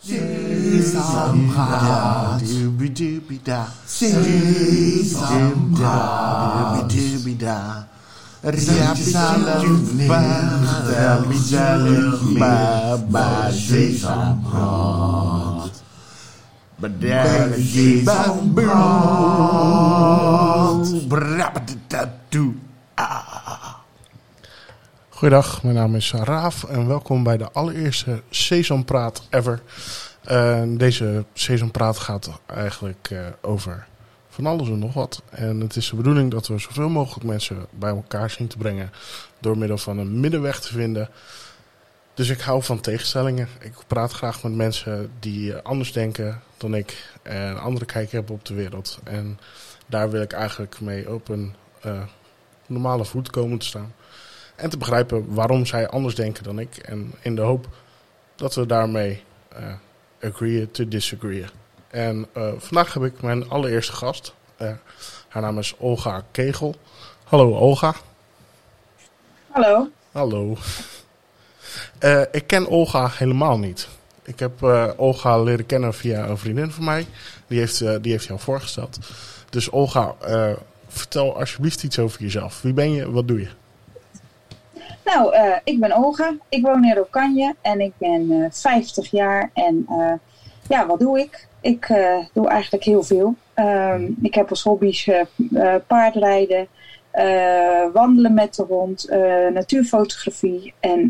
See somehow. Dooby dooby da. See somehow. Dooby dooby da. But there is some broad. Goedendag, mijn naam is Raaf en welkom bij de allereerste Sesampraat ever. Uh, deze Sesampraat gaat eigenlijk uh, over van alles en nog wat. En het is de bedoeling dat we zoveel mogelijk mensen bij elkaar zien te brengen door middel van een middenweg te vinden. Dus ik hou van tegenstellingen. Ik praat graag met mensen die anders denken dan ik en andere kijk hebben op de wereld. En daar wil ik eigenlijk mee op een uh, normale voet komen te staan. En te begrijpen waarom zij anders denken dan ik. En in de hoop dat we daarmee uh, agree to disagree. En uh, vandaag heb ik mijn allereerste gast. Uh, haar naam is Olga Kegel. Hallo Olga. Hallo. Hallo. ik ken Olga helemaal niet. Ik heb Olga leren kennen via een vriendin van mij. Die heeft, die heeft jou voorgesteld. Dus Olga, vertel alsjeblieft iets over jezelf. Wie ben je? Wat doe je? Nou, uh, ik ben Olga. Ik woon in Rokanje en ik ben uh, 50 jaar. En uh, ja, wat doe ik? Ik doe eigenlijk heel veel. Um, ik heb als hobby's paardrijden, wandelen met de hond, natuurfotografie en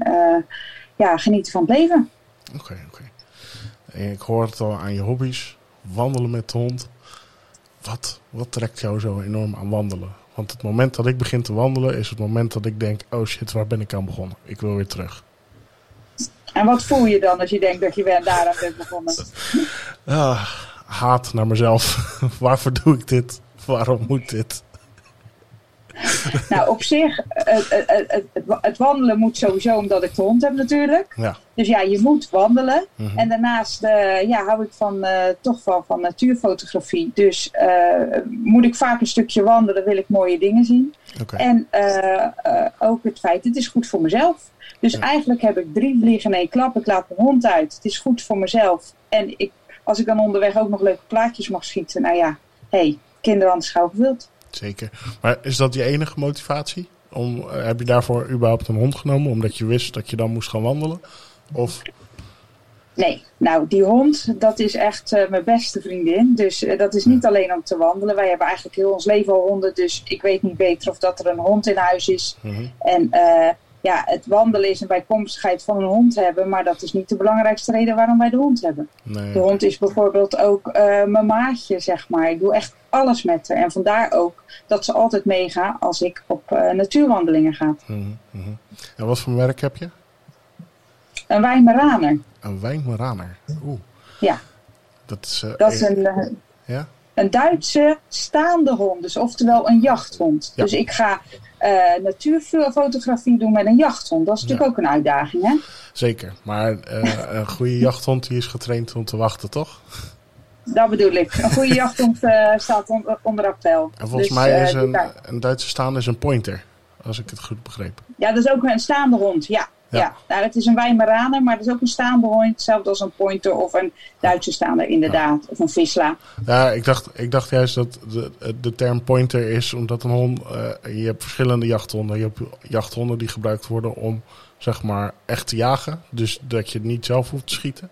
ja, genieten van het leven. Oké, oké. Ik hoor het al aan je hobby's. Wandelen met de hond. Wat, wat trekt jou zo enorm aan wandelen? Want het moment dat ik begin te wandelen is het moment dat ik denk: oh shit, waar ben ik aan begonnen? Ik wil weer terug. En wat voel je dan als je denkt dat je weer daaraan bent begonnen? Ah, haat naar mezelf. Waarvoor doe ik dit? Waarom moet dit? nou, op zich, het, het, het, het, wandelen moet sowieso omdat ik de hond heb natuurlijk. Ja. Dus ja, je moet wandelen. Mm -hmm. En daarnaast uh, ja, hou ik van, uh, toch wel van natuurfotografie. Dus uh, moet ik vaak een stukje wandelen, wil ik mooie dingen zien. Okay. En ook het feit, het is goed voor mezelf. Dus ja. eigenlijk heb ik drie vliegen in één klap. Ik laat mijn hond uit. Het is goed voor mezelf. En ik, als ik dan onderweg ook nog leuke plaatjes mag schieten. Nou ja, hé, hey, kinderen schouw gewild. Zeker. Maar is dat je enige motivatie? Om, uh, heb je daarvoor überhaupt een hond genomen? Omdat je wist dat je dan moest gaan wandelen? Of... Nee, nou die hond, dat is echt uh, mijn beste vriendin. Dus uh, dat is niet ja. alleen om te wandelen. Wij hebben eigenlijk heel ons leven al honden. Dus ik weet niet beter of dat er een hond in huis is. Mm -hmm. En ja, het wandelen is een bijkomstigheid van een hond hebben. Maar dat is niet de belangrijkste reden waarom wij de hond hebben. Nee. De hond is bijvoorbeeld ook mijn maatje, zeg maar. Ik doe echt alles met haar. En vandaar ook dat ze altijd meegaat als ik op uh, natuurwandelingen ga. Mm -hmm. En wat voor werk heb je? Een Wijnmeraner. Een Wijnmeraner, oeh. Ja. Dat is, uh, dat is een, ja? Een Duitse staande hond, dus oftewel een jachthond. Ja. Dus ik ga natuurfotografie doen met een jachthond. Dat is natuurlijk ja. ook een uitdaging, hè? Zeker, maar een goede jachthond die is getraind om te wachten, toch? Dat bedoel ik. Een goede jachthond uh, staat on, onder appel. En volgens dus, mij is uh, een, een Duitse staande is een pointer, als ik het goed begreep. Ja, dat is ook een staande hond, ja. Ja. ja. Nou, het is een Weimaraner, maar het is ook een staande hond. Hetzelfde als een pointer of een Duitse staander, inderdaad. Ja. Of een visla. Ja, ik dacht, ik dacht juist dat de, de term pointer is omdat een hond... Uh, je hebt verschillende jachthonden. Je hebt jachthonden die gebruikt worden om, zeg maar, echt te jagen. Dus dat je het niet zelf hoeft te schieten.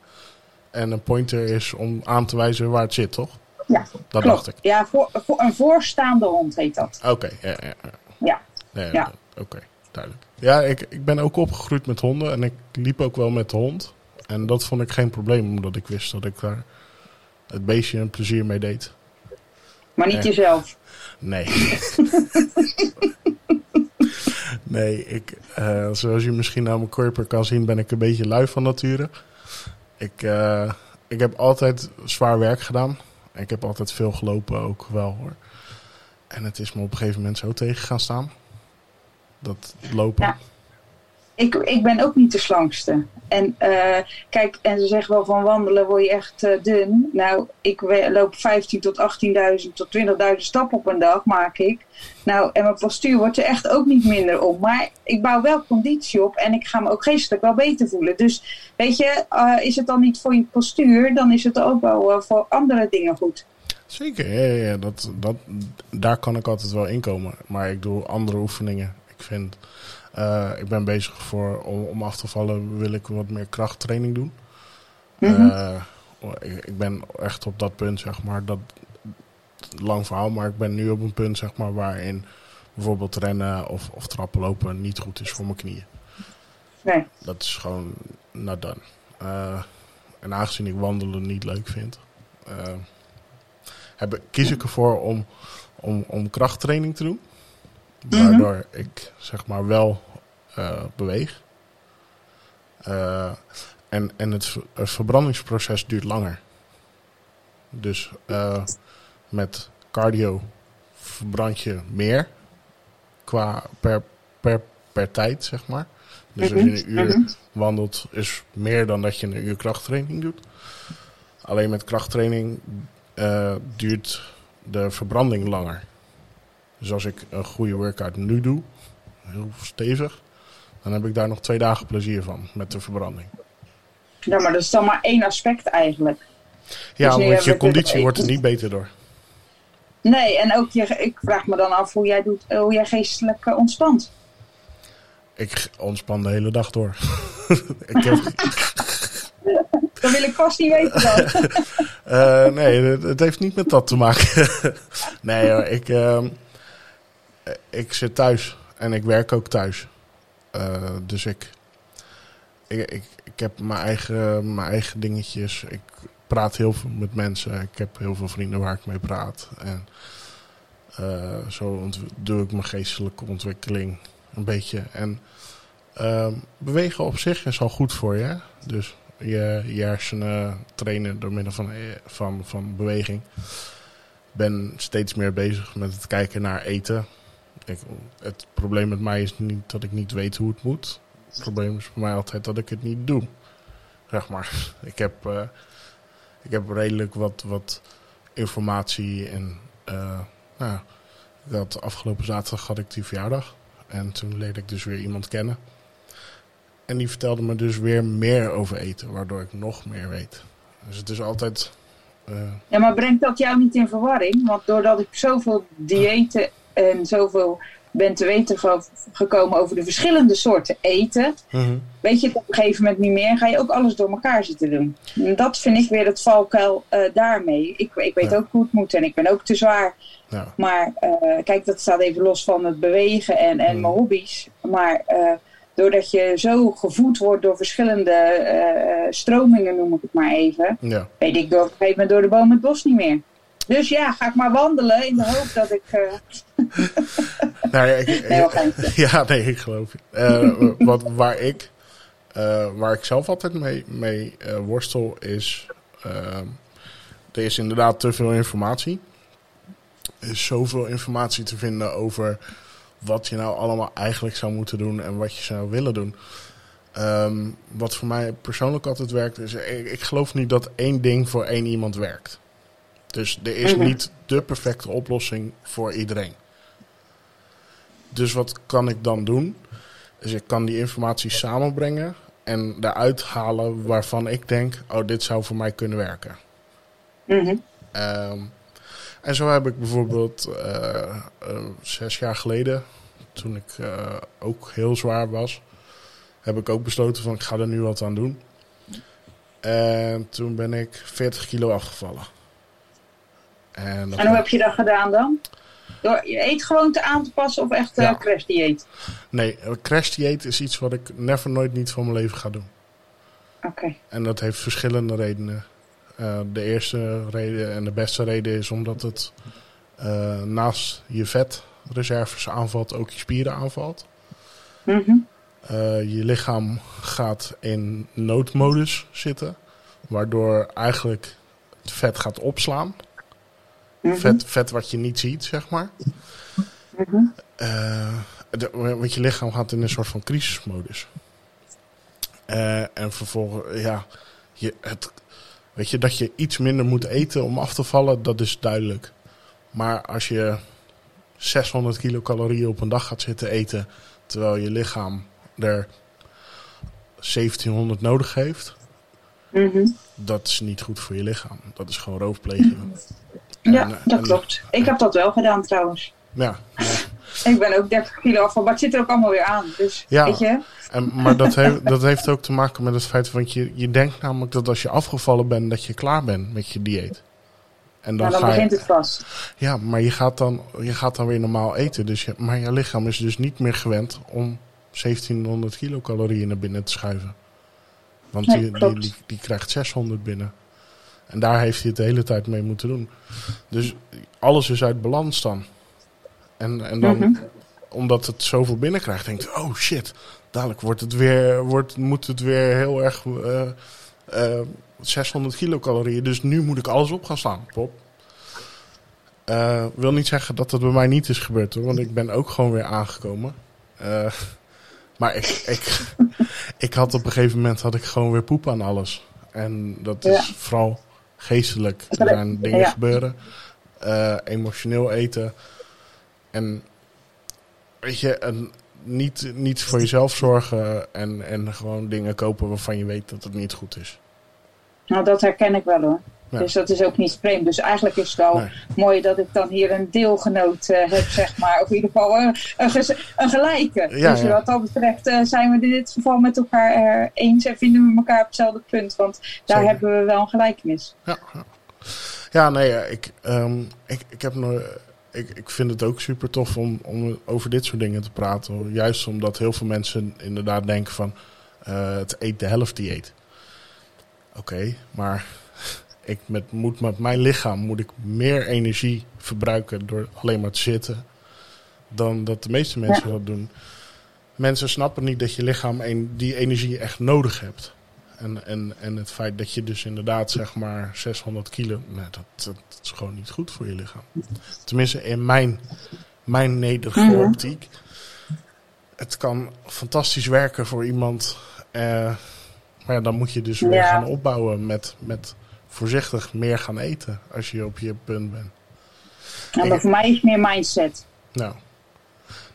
En een pointer is om aan te wijzen waar het zit, toch? Ja, dat klopt. dacht ik. Ja, voor, voor een voorstaande hond heet dat. Oké, okay, ja, ja, ja. Ja. Nee. Oké, okay, duidelijk. Ja, ik, ik ben ook opgegroeid met honden en ik liep ook wel met de hond. En dat vond ik geen probleem, omdat ik wist dat ik daar het beestje een plezier mee deed. Maar niet en, jezelf? Nee. nee, ik, uh, zoals je misschien aan mijn korper kan zien, ben ik een beetje lui van nature. Ik, uh, ik heb altijd zwaar werk gedaan. Ik heb altijd veel gelopen ook wel hoor. En het is me op een gegeven moment zo tegen gaan staan. Dat lopen. Ja. ik, ik ben ook niet de slankste. En eh, kijk, en ze zeggen wel van wandelen word je echt eh, dun. Nou, ik loop 15 tot 18.000 tot 20.000 stappen op een dag, maak ik. Nou, en mijn postuur wordt er echt ook niet minder om. Maar ik bouw wel conditie op en ik ga me ook geestelijk wel beter voelen. Dus weet je, eh, is het dan niet voor je postuur, dan is het ook wel voor andere dingen goed. Zeker, ja, ja, ja, dat, dat, daar kan ik altijd wel inkomen. Maar ik doe andere oefeningen. Ik vind, eh, ik ben bezig voor, om, om af te vallen, wil ik wat meer krachttraining doen. Mhm. Eh, ik, ik ben echt op dat punt, zeg maar, dat, lang verhaal, maar ik ben nu op een punt, zeg maar, waarin bijvoorbeeld rennen of, of trappen lopen niet goed is voor mijn knieën. Nee. Dat is gewoon not done. Eh, en aangezien ik wandelen niet leuk vind, heb, kies ik ervoor om, om, om krachttraining te doen. Mhm. Waardoor ik zeg maar wel eh, beweeg. Eh, en en het, ver- het verbrandingsproces duurt langer. Dus eh, met cardio verbrand je meer qua per, per, per tijd, zeg maar. Dus als je een uur Mhm. wandelt, is meer dan dat je een uur krachttraining doet. Alleen met krachttraining duurt de verbranding langer. Dus als ik een goede workout nu doe, heel stevig, dan heb ik daar nog twee dagen plezier van met de verbranding. Ja, maar dat is dan maar één aspect eigenlijk. Ja, Dus want je conditie wordt er niet beter door. Nee, en ook je, ik vraag me dan af hoe jij, doet, hoe jij geestelijk eh, ontspant. Ik ontspan de hele dag door. ik heb, Dat wil ik vast niet weten dan. Eh, nee, het, het heeft niet met dat te maken. nee hoor, ik, ehm, ik zit thuis en ik werk ook thuis. Eh, dus ik, ik, ik, heb mijn eigen, mijn eigen dingetjes. Ik praat heel veel met mensen. Ik heb heel veel vrienden waar ik mee praat. En eh, zo doe ik mijn geestelijke ontwikkeling een beetje. En ehm, bewegen op zich is al goed voor je. Dus je, je hersenen trainen door middel van, eh, van, van beweging. Ben steeds meer bezig met het kijken naar eten. Het probleem met mij is niet dat ik niet weet hoe het moet. Het probleem is voor mij altijd dat ik het niet doe. Zeg maar. Ik heb, eh, ik heb redelijk wat, wat informatie. En eh, nou, had, afgelopen zaterdag had ik die verjaardag. En toen leerde ik dus weer iemand kennen. En die vertelde me dus weer meer over eten, waardoor ik nog meer weet. Dus het is altijd. eh, Ja, maar brengt dat jou niet in verwarring? Want doordat ik zoveel diëten en zoveel ben te weten ge- gekomen over de verschillende soorten eten, weet je het op een gegeven moment niet meer, ga je ook alles door elkaar zitten doen. En dat vind ik weer het valkuil eh, daarmee. Ik, ik weet Ja. ook hoe het moet en ik ben ook te zwaar. ja. Maar eh, kijk, dat staat even los van het bewegen en, en Mm. mijn hobby's. Maar eh, doordat je zo gevoed wordt door verschillende stromingen, noem ik het maar even, ja. weet ik door, op een gegeven moment door de boom het bos niet meer. Dus ja, ga ik maar wandelen in de hoop dat ik... Nou, ja, ik- nee, ja, nee, ik geloof je. Eh, wat, waar, ik, eh, waar ik zelf altijd mee, mee eh, worstel is... er is inderdaad te veel informatie. Er is zoveel informatie te vinden over wat je nou allemaal eigenlijk zou moeten doen en wat je zou willen doen. Ehm, wat voor mij persoonlijk altijd werkt, is ik, ik geloof niet dat één ding voor één iemand werkt. Dus er is Mhm. niet de perfecte oplossing voor iedereen. Dus wat kan ik dan doen? Dus ik kan die informatie samenbrengen en eruit halen waarvan ik denk, oh, dit zou voor mij kunnen werken. Mhm. Ehm, en zo heb ik bijvoorbeeld eh, eh, zes jaar geleden, toen ik eh, ook heel zwaar was, heb ik ook besloten van ik ga er nu wat aan doen. En toen ben ik 40 kilo afgevallen. En, En hoe heb je dat gedaan dan? Door je eetgewoonte aan te passen of echt eh Ja. crashdieet? Nee, een crash dieet is iets wat ik never nooit niet van mijn leven ga doen. Oké. En dat heeft verschillende redenen. Eh, de eerste reden en de beste reden is omdat het eh, naast je vetreserves aanvalt, ook je spieren aanvalt. Eh, je lichaam gaat in noodmodus zitten, waardoor eigenlijk het vet gaat opslaan. Mhm. Vet, vet wat je niet ziet, zeg maar. Mhm. Eh, de- want je lichaam gaat in een soort van crisismodus. Eh, en vervolgens, ja, je, het, weet je, dat je iets minder moet eten om af te vallen, dat is duidelijk. Maar als je 600 kilocalorieën op een dag gaat zitten eten, terwijl je lichaam er 1700 nodig heeft, Mhm. dat is niet goed voor je lichaam. Dat is gewoon roofpleging. En, eh, dat en- klopt. Ik heb dat wel gedaan trouwens. Ja, ja. Ik ben ook 30 kilo afval, maar het zit er ook allemaal weer aan. Dus Ja. weet je, En, maar dat heeft, dat heeft ook te maken met het feit, want je, je denkt namelijk dat als je afgevallen bent, dat je klaar bent met je dieet. En dan, nou, dan ga je, begint het vast. Ja, maar je gaat, dan, je gaat dan weer normaal eten. Dus je, maar je lichaam is dus niet meer gewend om 1700 kilocalorieën naar binnen te schuiven. Want Nee, die, die, die krijgt 600 binnen. En daar heeft hij het de hele tijd mee moeten doen. Dus alles is uit balans dan. En, en dan, Mhm. omdat het zoveel binnenkrijgt, denkt hij, oh shit, dadelijk wordt het weer, wordt, moet het weer heel erg eh, eh, 600 kilocalorieën. Dus nu moet ik alles op gaan slaan. Pop. Eh, wil niet zeggen dat dat bij mij niet is gebeurd hoor, want ik ben ook gewoon weer aangekomen. Eh, maar ik, ik, ik had op een gegeven moment had ik gewoon weer poep aan alles. En dat is Ja. vooral geestelijk. Er zijn dingen ja. gebeuren. eh, emotioneel eten. En weet je, en niet, niet voor jezelf zorgen en, en gewoon dingen kopen waarvan je weet dat het niet goed is. Nou, dat herken ik wel hoor. Ja. Dus dat is ook niet vreemd. Dus eigenlijk is het wel Nee. mooi dat ik dan hier een deelgenoot eh, heb, zeg maar. Of in ieder geval een, een, een gelijke. Ja, dus wat dat betreft eh, zijn we in dit geval met elkaar eh, eens en vinden we elkaar op hetzelfde punt. Want daar Zeker. hebben we wel een gelijkenis. Ja, ja. ja nee, ja, ik, ehm, ik, ik, heb nog, ik, ik vind het ook super tof om, om over dit soort dingen te praten. hoor. Juist omdat heel veel mensen inderdaad denken van eh, het eet de helft dieet. Oké, maar ik met, moet met mijn lichaam moet ik meer energie verbruiken door alleen maar te zitten. Dan dat de meeste mensen dat doen. Mensen snappen niet dat je lichaam een, die energie echt nodig hebt. En, en, en het feit dat je dus inderdaad zeg maar 600 kilo, nou, dat, dat, dat is gewoon niet goed voor je lichaam. Tenminste in mijn, mijn nederige Mhm. optiek. Het kan fantastisch werken voor iemand. eh, maar ja, dan moet je dus weer Ja. gaan opbouwen met, met voorzichtig meer gaan eten als je op je punt bent. En maar voor mij is meer mindset. Nou,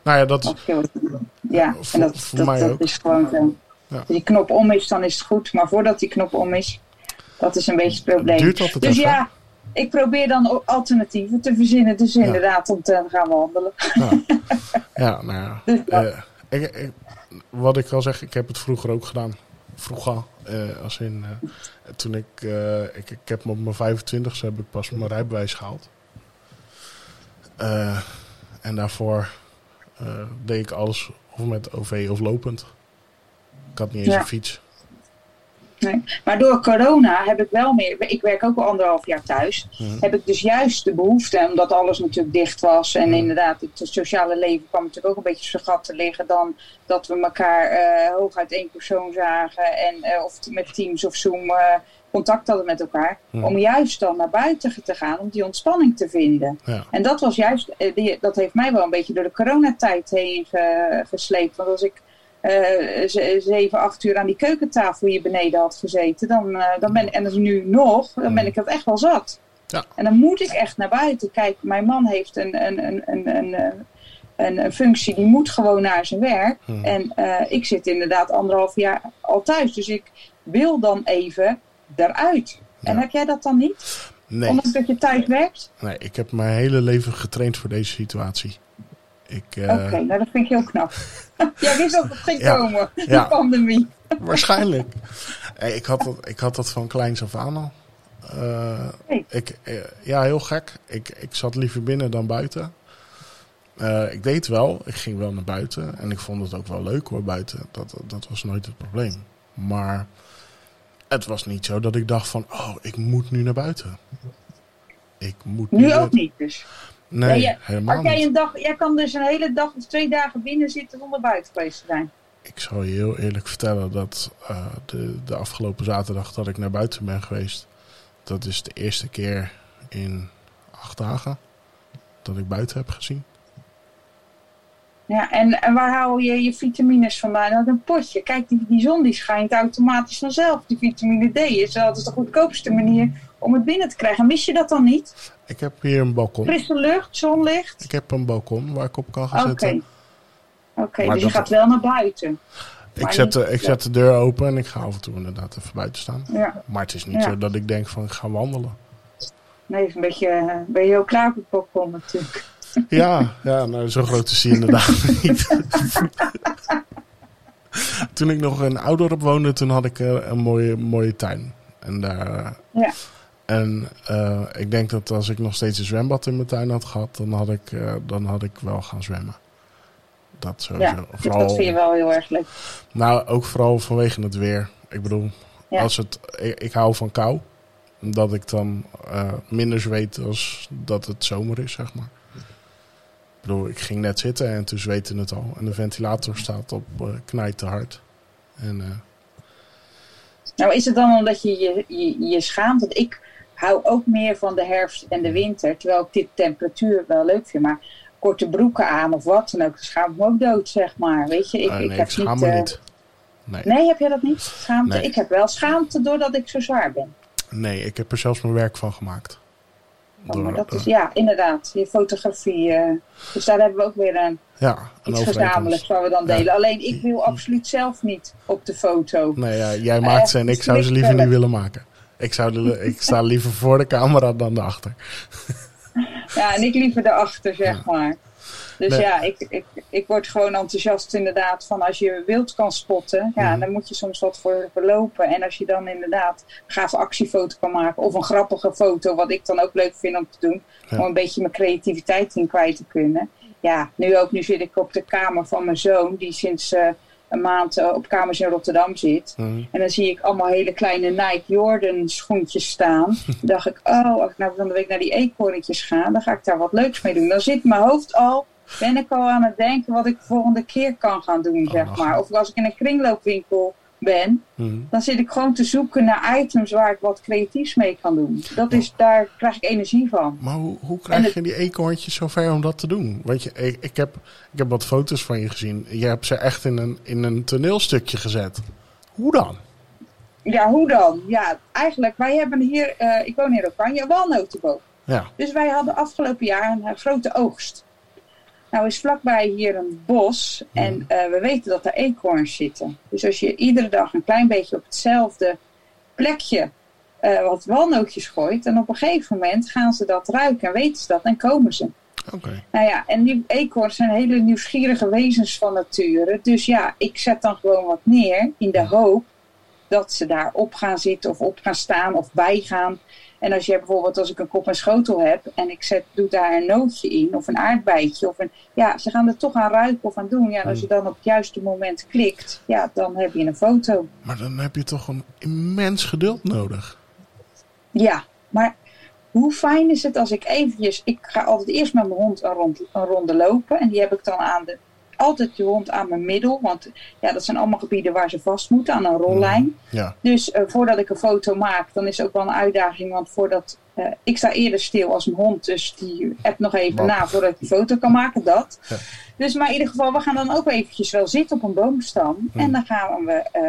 nou ja, dat is, Ja, Voor- en dat, voor dat, mij dat ook. is gewoon zo. Ja. Als die knop om is, dan is het goed. Maar voordat die knop om is, dat is een beetje het probleem. duurt Dus even. ja, ik probeer dan alternatieven te verzinnen. Dus inderdaad, om te gaan wandelen. Ja, ja nou ja. Dus dat- Eh, ik, ik- wat ik al zeg, ik heb het vroeger ook gedaan. Vroeger, als in, eh, toen ik, eh, ik, ik heb me op mijn 25 heb ik pas mijn rijbewijs gehaald. Eh, en daarvoor eh, deed ik alles of met OV of lopend. Ik had niet eens Ja. een fiets. Nee. Maar door corona heb ik wel meer. Ik werk ook al anderhalf jaar thuis. Heb ik dus juist de behoefte, omdat alles natuurlijk dicht was. En inderdaad, het sociale leven kwam natuurlijk ook een beetje vergat te liggen. Dan dat we elkaar eh hooguit één persoon zagen. En, eh, of met Teams of Zoom eh, contact hadden met elkaar. Om juist dan naar buiten te gaan, om die ontspanning te vinden. Ja. En dat was juist, die, dat heeft mij wel een beetje door de coronatijd heen ge- gesleept. Want als ik zeven, acht uur aan die keukentafel hier beneden had gezeten, dan, eh, dan ben en dat is nu nog, dan ben ik dat echt wel zat. Ja. En dan moet ik echt naar buiten. Kijk, mijn man heeft een, een, een, een, een, eh, een, functie, die moet gewoon naar zijn werk. Hmm. En eh, ik zit inderdaad anderhalf jaar al thuis. Dus ik wil dan even eruit. En heb jij dat dan niet? Nee, Ondanks dat je thuis werkt? nee, ik heb mijn hele leven getraind voor deze situatie. Ik, eh, Oké, nou dat vind ik heel knap. Jij wist dat het ging Ja. komen, de Ja. pandemie. Waarschijnlijk. Ik, had dat, ik had dat van kleins af aan al. Hey. ik, eh, ja, heel gek. Ik, ik zat liever binnen dan buiten. Ik deed het wel. Ik ging wel naar buiten. En ik vond het ook wel leuk hoor, buiten. Dat, dat was nooit het probleem. Maar het was niet zo dat ik dacht van... Oh, ik moet nu naar buiten. Ik moet Nu naar- ook niet dus. Nee, Ja, ja. helemaal Als jij, niet. een dag, jij kan dus een hele dag of twee dagen binnen zitten zonder buiten geweest te zijn. Ik zal je heel eerlijk vertellen dat eh, de, de afgelopen zaterdag dat ik naar buiten ben geweest, dat is de eerste keer in acht dagen dat ik buiten heb gezien. Ja, en, en waar haal je je vitamines vandaan? Uit een potje. Kijk, die, die zon die schijnt automatisch vanzelf. Die vitamine D is altijd de goedkoopste manier om het binnen te krijgen. Mis je dat dan niet? Ik heb hier een balkon. Frisse lucht, zonlicht? Ik heb een balkon waar ik op kan gaan zitten. Oké, Maar dus je gaat wel naar buiten. Ik zet, de, ik zet de deur open en ik ga af en toe inderdaad even buiten staan. Ja. Maar het is niet Ja. zo dat ik denk van ik ga wandelen. Nee, is een beetje, eh, ben je ook klaar op het balkon natuurlijk. Ja, ja nou, zo groot is hij inderdaad niet. toen ik nog in Oudorp woonde, toen had ik eh, een mooie, mooie tuin. En, daar, Ja. En eh, ik denk dat als ik nog steeds een zwembad in mijn tuin had gehad, dan had ik, eh, dan had ik wel gaan zwemmen. Dat sowieso. Ja, dus vooral, dat vind je wel heel erg leuk. Nou, ook vooral vanwege het weer. Ik bedoel, Ja. als het, ik, ik hou van kou. Dat ik dan eh, minder zweet als dat het zomer is, zeg maar. Ik bedoel, ik ging net zitten en toen zweette het al. En de ventilator staat op knijt te hard. En Nou, is het dan omdat je je, je je schaamt? Want ik hou ook meer van de herfst en de winter. Terwijl ik dit temperatuur wel leuk vind. Maar korte broeken aan of wat dan ook. Dan schaam ik me ook dood, zeg maar. Weet je, ik, eh, ik nee, heb ik schaam niet... me eh, niet. Nee. Nee, heb jij dat niet? Schaamte? Nee. Ik heb wel schaamte doordat ik zo zwaar ben. nee, ik heb er zelfs mijn werk van gemaakt. Oh, Door- maar dat is, door- ja, inderdaad. Je fotografie. eh, dus daar hebben we ook weer een, ja, een iets gezamenlijks waar we dan Ja. delen. Alleen ik wil absoluut zelf niet op de foto. Nee, ja, jij maakt ze en Eh, ik zou ze liever niet willen maken. Ik, zou de, ik sta liever voor de camera dan erachter. Ja, en ik liever erachter, zeg maar. Dus Nee. ja, ik, ik, ik word gewoon enthousiast inderdaad van als je wild kan spotten. Ja, Mhm. dan moet je soms wat voor verlopen. En als je dan inderdaad een gave actiefoto kan maken. Of een grappige foto, wat ik dan ook leuk vind om te doen. Ja. Om een beetje mijn creativiteit in kwijt te kunnen. Ja, nu ook. Nu zit ik op de kamer van mijn zoon. Die sinds eh, een maand eh, op kamers in Rotterdam zit. Mhm. En dan zie ik allemaal hele kleine Nike Jordan schoentjes staan. Dan dacht ik, oh, als ik nou van de week naar die eekhoorntjes ga, dan ga ik daar wat leuks mee doen. Dan zit mijn hoofd al, ben ik al aan het denken wat ik de volgende keer kan gaan doen, zeg lachen. maar. Of als ik in een kringloopwinkel ben, Mhm. dan zit ik gewoon te zoeken naar items waar ik wat creatiefs mee kan doen. Dat is, daar krijg ik energie van. Maar hoe, hoe krijg het- je die eekhoorntjes zover om dat te doen? Want je, ik, ik, heb, ik heb wat foto's van je gezien. Je hebt ze echt in een, in een toneelstukje gezet. Hoe dan? Ja, hoe dan? Ja, eigenlijk, wij hebben hier, eh, ik woon in Oranje, walnotenboom. Ja, Dus wij hadden afgelopen jaar een eh, grote oogst. Nou is vlakbij hier een bos en eh, we weten dat er eekhoorns zitten. Dus als je iedere dag een klein beetje op hetzelfde plekje eh, wat walnootjes gooit, dan op een gegeven moment gaan ze dat ruiken en weten ze dat en komen ze. oké. Nou ja, en die eekhoorns zijn hele nieuwsgierige wezens van nature. Dus ja, ik zet dan gewoon wat neer in de hoop dat ze daar op gaan zitten of op gaan staan of bij gaan. En als je bijvoorbeeld, als ik een kop en schotel heb en ik zet, doe daar een nootje in of een aardbeidje of een, ja, ze gaan er toch aan ruiken of aan doen. Ja, en als je dan op het juiste moment klikt, ja, dan heb je een foto. Maar dan heb je toch een immens geduld nodig. Ja, maar hoe fijn is het als ik eventjes... Ik ga altijd eerst met mijn hond een, rond, een ronde lopen. En die heb ik dan aan de, altijd de hond aan mijn middel. Want ja, dat zijn allemaal gebieden waar ze vast moeten aan een rollijn. Ja, Dus eh, voordat ik een foto maak, dan is het ook wel een uitdaging. Want voordat, eh, ik sta eerder stil als een hond. Dus die appt nog even Wow. na voordat ik die foto kan maken. Dat. Ja. Dus maar in ieder geval, we gaan dan ook eventjes wel zitten op een boomstam. En dan gaan we eh,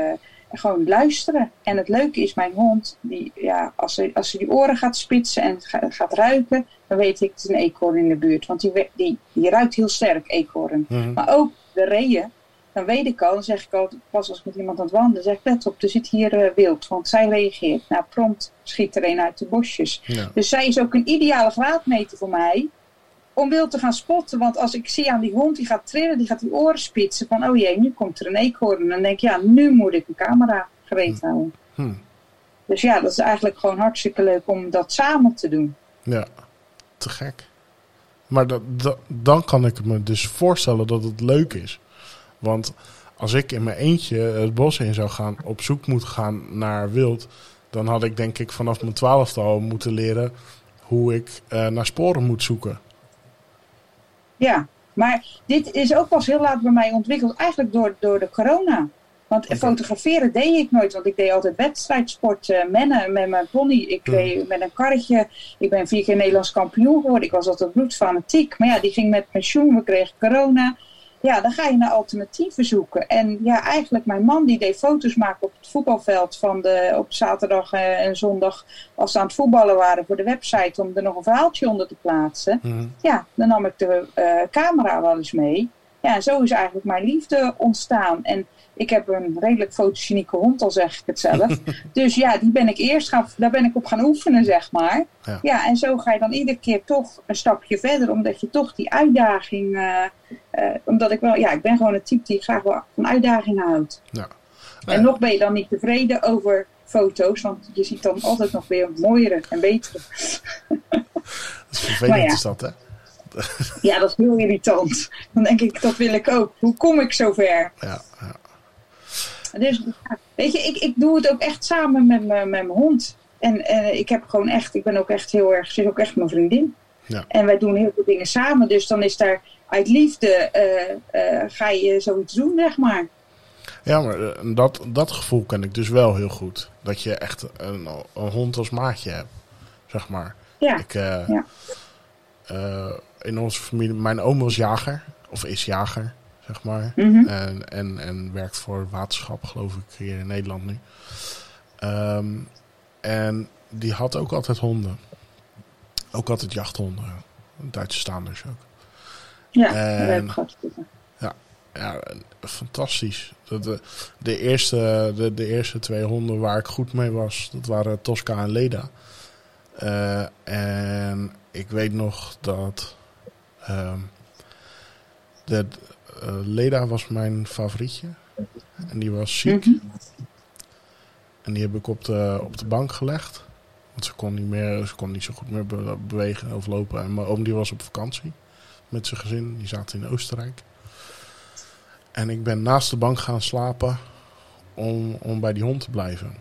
gewoon luisteren. En het leuke is, mijn hond, die, ja, als, ze, als ze die oren gaat spitsen en ga- gaat ruiken, dan weet ik het is een eekhoorn in de buurt. Want die, die, die ruikt heel sterk, eekhoorn. Mhm. Maar ook de reeën, dan weet ik al, dan zeg ik al, pas als ik met iemand aan het wandelen, zeg ik, let op, er zit hier eh, wild. Want zij reageert. Nou, prompt schiet er een uit de bosjes. ja. Dus zij is ook een ideale graadmeter voor mij om wild te gaan spotten. Want als ik zie aan die hond, die gaat trillen, die gaat die oren spitsen van, oh jee, nu komt er een eekhoorn. En dan denk ik, ja, nu moet ik een camera gereed houden. Hm. Dus ja, dat is eigenlijk gewoon hartstikke leuk om dat samen te doen. ja. Te gek. Maar dat, dat- dan kan ik me dus voorstellen dat het leuk is. Want als ik in mijn eentje het bos in zou gaan, op zoek moet gaan naar wild, dan had ik denk ik vanaf mijn twaalfde al moeten leren hoe ik eh, naar sporen moet zoeken. Ja, maar dit is ook pas heel laat bij mij ontwikkeld, eigenlijk door, door de corona. Want fotograferen deed ik nooit, want ik deed altijd wedstrijdsport, eh, mennen met mijn pony. Ik Hmm. deed met een karretje. Ik ben vier keer Nederlands kampioen geworden. Ik was altijd bloedfanatiek. Maar ja, die ging met pensioen. We kregen corona. Ja, dan ga je naar alternatieven zoeken. En ja, eigenlijk mijn man die deed foto's maken op het voetbalveld van de, op zaterdag eh, en zondag als ze aan het voetballen waren voor de website om er nog een verhaaltje onder te plaatsen. Mhm. Ja, dan nam ik de eh, camera wel eens mee. Ja, en zo is eigenlijk mijn liefde ontstaan. En ik heb een redelijk fotogenieke hond, al zeg ik het zelf. dus ja, die ben ik eerst gaan, daar ben ik op gaan oefenen, zeg maar. Ja. Ja, en zo ga je dan iedere keer toch een stapje verder, omdat je toch die uitdaging, eh, eh, omdat ik wel, ja, ik ben gewoon een type die graag wel van uitdagingen houdt. Ja. En nog ben je dan niet tevreden over foto's, want je ziet dan altijd nog weer mooiere en betere. Dat is vervelend ja. is dat, hè? Ja, dat is heel irritant. Dan denk ik, dat wil ik ook. Hoe kom ik zover? Ja, ja. Dus weet je, ik, ik doe het ook echt samen met, mijn- hond. En eh, ik heb gewoon echt, ik ben ook echt heel erg, ze is ook echt mijn vriendin. Ja. En wij doen heel veel dingen samen. Dus dan is daar uit liefde eh, eh, ga je zoiets doen, zeg maar. Ja, maar eh, dat, dat gevoel ken ik dus wel heel goed. Dat je echt een, een hond als maatje hebt, zeg maar. Ja, Ik, Ja. in onze familie, mijn oom was jager, of is jager, zeg maar. Mhm. En, en, en werkt voor waterschap, geloof ik, hier in Nederland nu. Ehm, en die had ook altijd honden. Ook altijd jachthonden. Duitse staanders ook. ja En-. Ja, en fantastisch. De, de, de, eerste, de, de eerste twee honden waar ik goed mee was, dat waren Tosca en Leda. Eh, en ik weet nog dat ehm, de, eh, Leda was mijn favorietje. En die was ziek. Mhm. En die heb ik op de, op de bank gelegd. Want ze kon niet, meer, ze kon niet zo goed meer be- bewegen of lopen. En mijn oom die was op vakantie met zijn gezin. Die zaten in Oostenrijk. En ik ben naast de bank gaan slapen om, om bij die hond te blijven.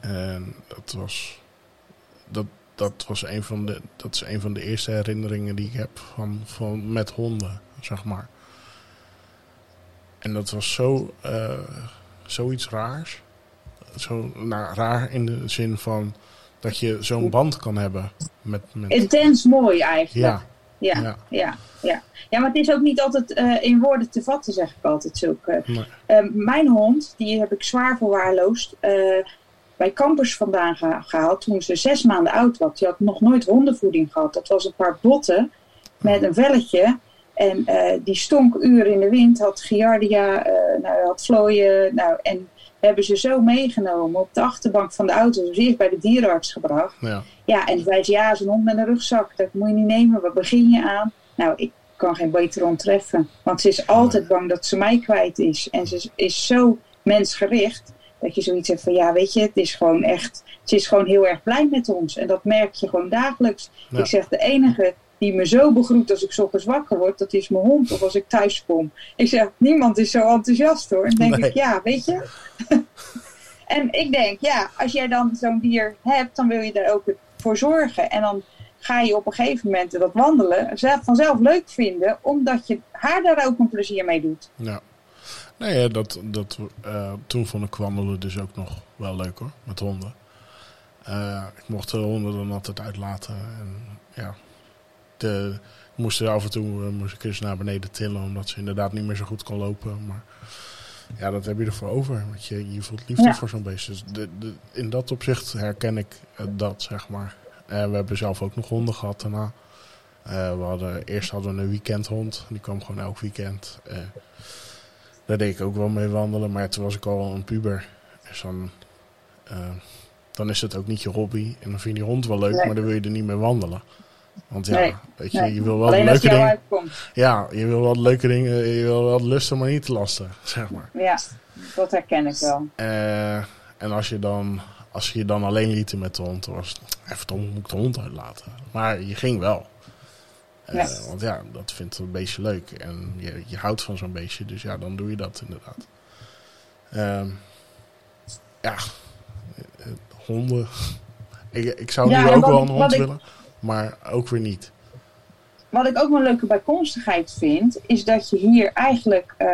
En dat was, dat, dat was een van de, dat is een van de eerste herinneringen die ik heb van, van met honden, zeg maar. En dat was zo, eh, zoiets raars. Zo, nou, raar in de zin van dat je zo'n band kan hebben met, met Intens mooi eigenlijk. ja, Ja, ja. ja, ja. ja, maar het is ook niet altijd eh, in woorden te vatten, zeg ik altijd. Zulke. Nee. Eh, mijn hond, die heb ik zwaar verwaarloosd. eh, bij campers vandaan geha- gehaald toen ze zes maanden oud was. Die had nog nooit hondenvoeding gehad. Dat was een paar botten met een velletje. En eh, die stonk uren in de wind, had giardia, eh nou, had vlooien. Nou, en hebben ze zo meegenomen op de achterbank van de auto. Dus eerst bij de dierenarts gebracht. ja. Ja, en die zei ze, ja, zo'n hond met een rugzak, dat moet je niet nemen. Waar begin je aan? Nou, ik kan geen betere hond treffen. Want ze is altijd bang dat ze mij kwijt is. En ze is- is zo mensgericht, dat je zoiets hebt van, ja, weet je, het is gewoon echt... Ze is gewoon heel erg blij met ons. En dat merk je gewoon dagelijks. Ja. Ik zeg, de enige die me zo begroet als ik ochtends wakker word, dat is mijn hond. Of als ik thuis kom. Ik zeg, niemand is zo enthousiast hoor. En dan denk Nee. ik, ja, weet je... En ik denk, ja, als jij dan zo'n dier hebt, dan wil je daar ook voor zorgen. En dan ga je op een gegeven moment dat wandelen zelf, vanzelf leuk vinden, omdat je haar daar ook een plezier mee doet. Ja. Nee, ja, dat, dat, eh, toen vond ik wandelen dus ook nog wel leuk hoor, met honden. Eh, ik mocht de honden dan altijd uitlaten. En ja, de, ik moest er af en toe eh, moest ik eens naar beneden tillen, omdat ze inderdaad niet meer zo goed kon lopen. Maar ja, dat heb je ervoor over. Want je, je voelt liefde Ja. voor zo'n beest. Dus de, de, in dat opzicht herken ik eh, dat, zeg maar. En we hebben zelf ook nog honden gehad daarna. Eh, we hadden, eerst hadden we een weekendhond. Die kwam gewoon elk weekend. Eh, daar deed ik ook wel mee wandelen. Maar toen was ik al een puber. Dus dan, eh, dan is het ook niet je hobby. En dan vind je die hond wel leuk, Nee. maar dan wil je er niet mee wandelen. Want ja, Nee, weet je, nee. je wil wel Alleen leuke dingen. Ja, je wil wel leuke dingen. Je wil wel lusten, maar niet te lasten, zeg maar. Ja, dat herken ik wel. Eh, en als je dan, als je je dan alleen liet met de hond, dan was even moet ik de hond uitlaten. Maar je ging wel. Eh. Want ja, dat vindt een beestje leuk. En je, je houdt van zo'n beestje, dus ja, dan doe je dat inderdaad. Ehm, ja, eh, honden. Ik, ik zou Ja, nu ook wat wel een hond ik- willen, maar ook weer niet. Wat ik ook wel een leuke bijkomstigheid vind, is dat je hier eigenlijk eh,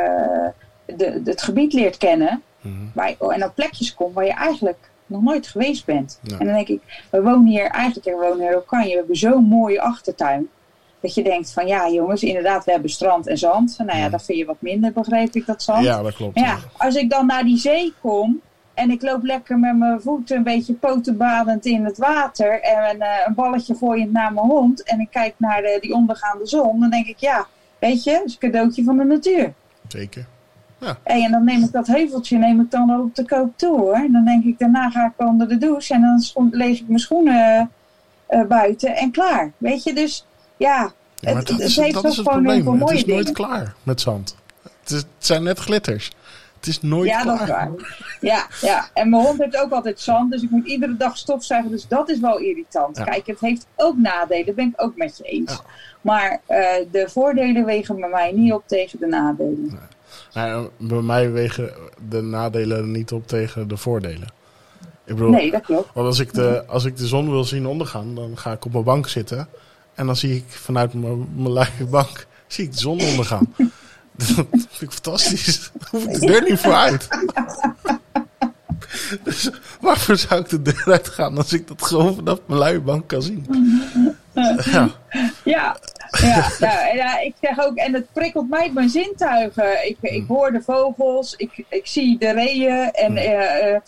de, het gebied leert kennen. Mhm. Waar je, en op plekjes komt waar je eigenlijk nog nooit geweest bent. Ja. En dan denk ik, we wonen hier eigenlijk, we wonen in Rokanje, we hebben zo'n mooie achtertuin. Dat je denkt van ja jongens, inderdaad, we hebben strand en zand. Nou ja, Ja. dat vind je wat minder, begreep ik, dat zand. Ja, dat klopt. Maar ja, als ik dan naar die zee kom en ik loop lekker met mijn voeten een beetje potenbadend in het water en eh, een balletje gooiend naar mijn hond en ik kijk naar de, die ondergaande zon, dan denk ik ja, weet je, het is een cadeautje van de natuur. Zeker. Hey, en dan neem ik dat heuveltje neem ik dan op de koop toe hoor. Dan denk ik, daarna ga ik onder de douche en dan leeg ik mijn schoenen eh, buiten en klaar. Weet je, dus ja, Ja, maar het, dat het is, heeft dat is het gewoon heel probleem. Het mooie is nooit dingen. klaar met zand. Het, is, het zijn net glitters. Het is nooit Ja, klaar. dat is waar. Ja, ja, en mijn hond heeft ook altijd zand, dus ik moet iedere dag stofzuigen. Dus dat is wel irritant. Ja. Kijk, het heeft ook nadelen, dat ben ik ook met je eens. Ja. Maar eh, de voordelen wegen bij mij niet op tegen de nadelen. Nou, bij mij wegen de nadelen niet op tegen de voordelen. Ik bedoel, Nee, dat klopt. want als ik, de, als ik de zon wil zien ondergaan, dan ga ik op mijn bank zitten. En dan zie ik vanuit mijn, mijn bank zie ik de zon ondergaan. Dat vind ik fantastisch. Daar hoef ik de deur niet voor uit. dus waarvoor zou ik de deur uit gaan als ik dat gewoon vanaf mijn luie bank kan zien? ja, Ja, ja, nou, ik zeg ook, en het prikkelt mij mijn zintuigen. Ik, ik hoor de vogels, ik, ik zie de reeën en eh, eh,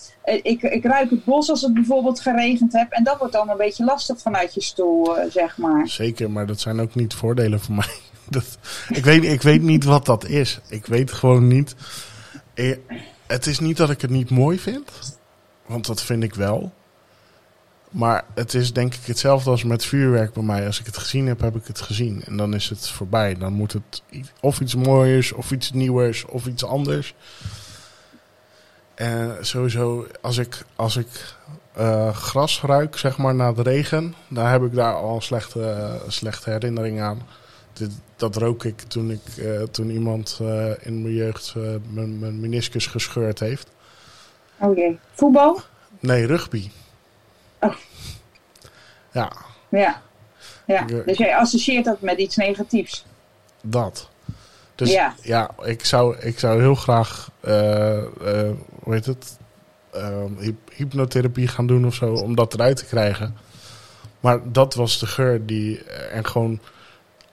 ik, ik ruik het bos als het bijvoorbeeld geregend heeft. En dat wordt dan een beetje lastig vanuit je stoel, eh, zeg maar. zeker, maar dat zijn ook niet voordelen voor mij. Ik, weet, ik weet niet wat dat is. Ik weet gewoon niet. Eh, Het is niet dat ik het niet mooi vind, want dat vind ik wel. Maar het is denk ik hetzelfde als met vuurwerk bij mij. Als ik het gezien heb, heb ik het gezien. En dan is het voorbij. Dan moet het of iets mooiers, of iets nieuwers, of iets anders. En sowieso, als ik, als ik eh, gras ruik, zeg maar, na de regen... dan heb ik daar al slechte, eh, slechte herinnering aan. Dit, dat rook ik toen, ik, eh, toen iemand eh, in mijn jeugd eh, mijn, mijn meniscus gescheurd heeft. Oh jee. Voetbal? Nee, rugby. Oh. Ja, Ja. ja. Ik, Dus jij associeert dat met iets negatiefs. dat. Dus ja, Ja. ik, zou, ik zou heel graag, hoe heet het, Ehm, hyp- hypnotherapie gaan doen of zo, om dat eruit te krijgen. Maar dat was de geur die, en gewoon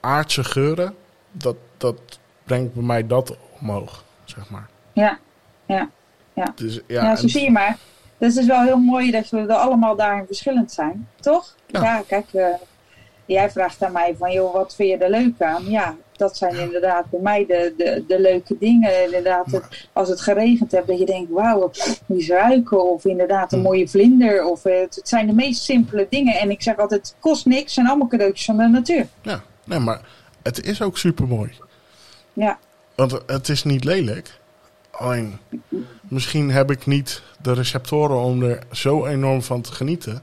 aardse geuren, dat, dat brengt bij mij dat omhoog, zeg maar. Ja. Ja. Dus, ja, Ja, zo en- zie je maar. Dus het is wel heel mooi dat we er allemaal daarin verschillend zijn, toch? Ja. Ja, kijk, eh, jij vraagt aan mij van, joh, wat vind je er leuk aan? Ja, dat zijn inderdaad bij mij de, de, de leuke dingen. Inderdaad, het- als het geregend hebt, dat je denkt, wauw, is ruiken? Of inderdaad een mooie vlinder. Of, eh, het, het zijn de meest simpele dingen. En ik zeg altijd, het kost niks, het zijn allemaal cadeautjes van de natuur. Ja, nee, maar het is ook super mooi. Ja, Want het is niet lelijk. Alleen, misschien heb ik niet de receptoren om er zo enorm van te genieten.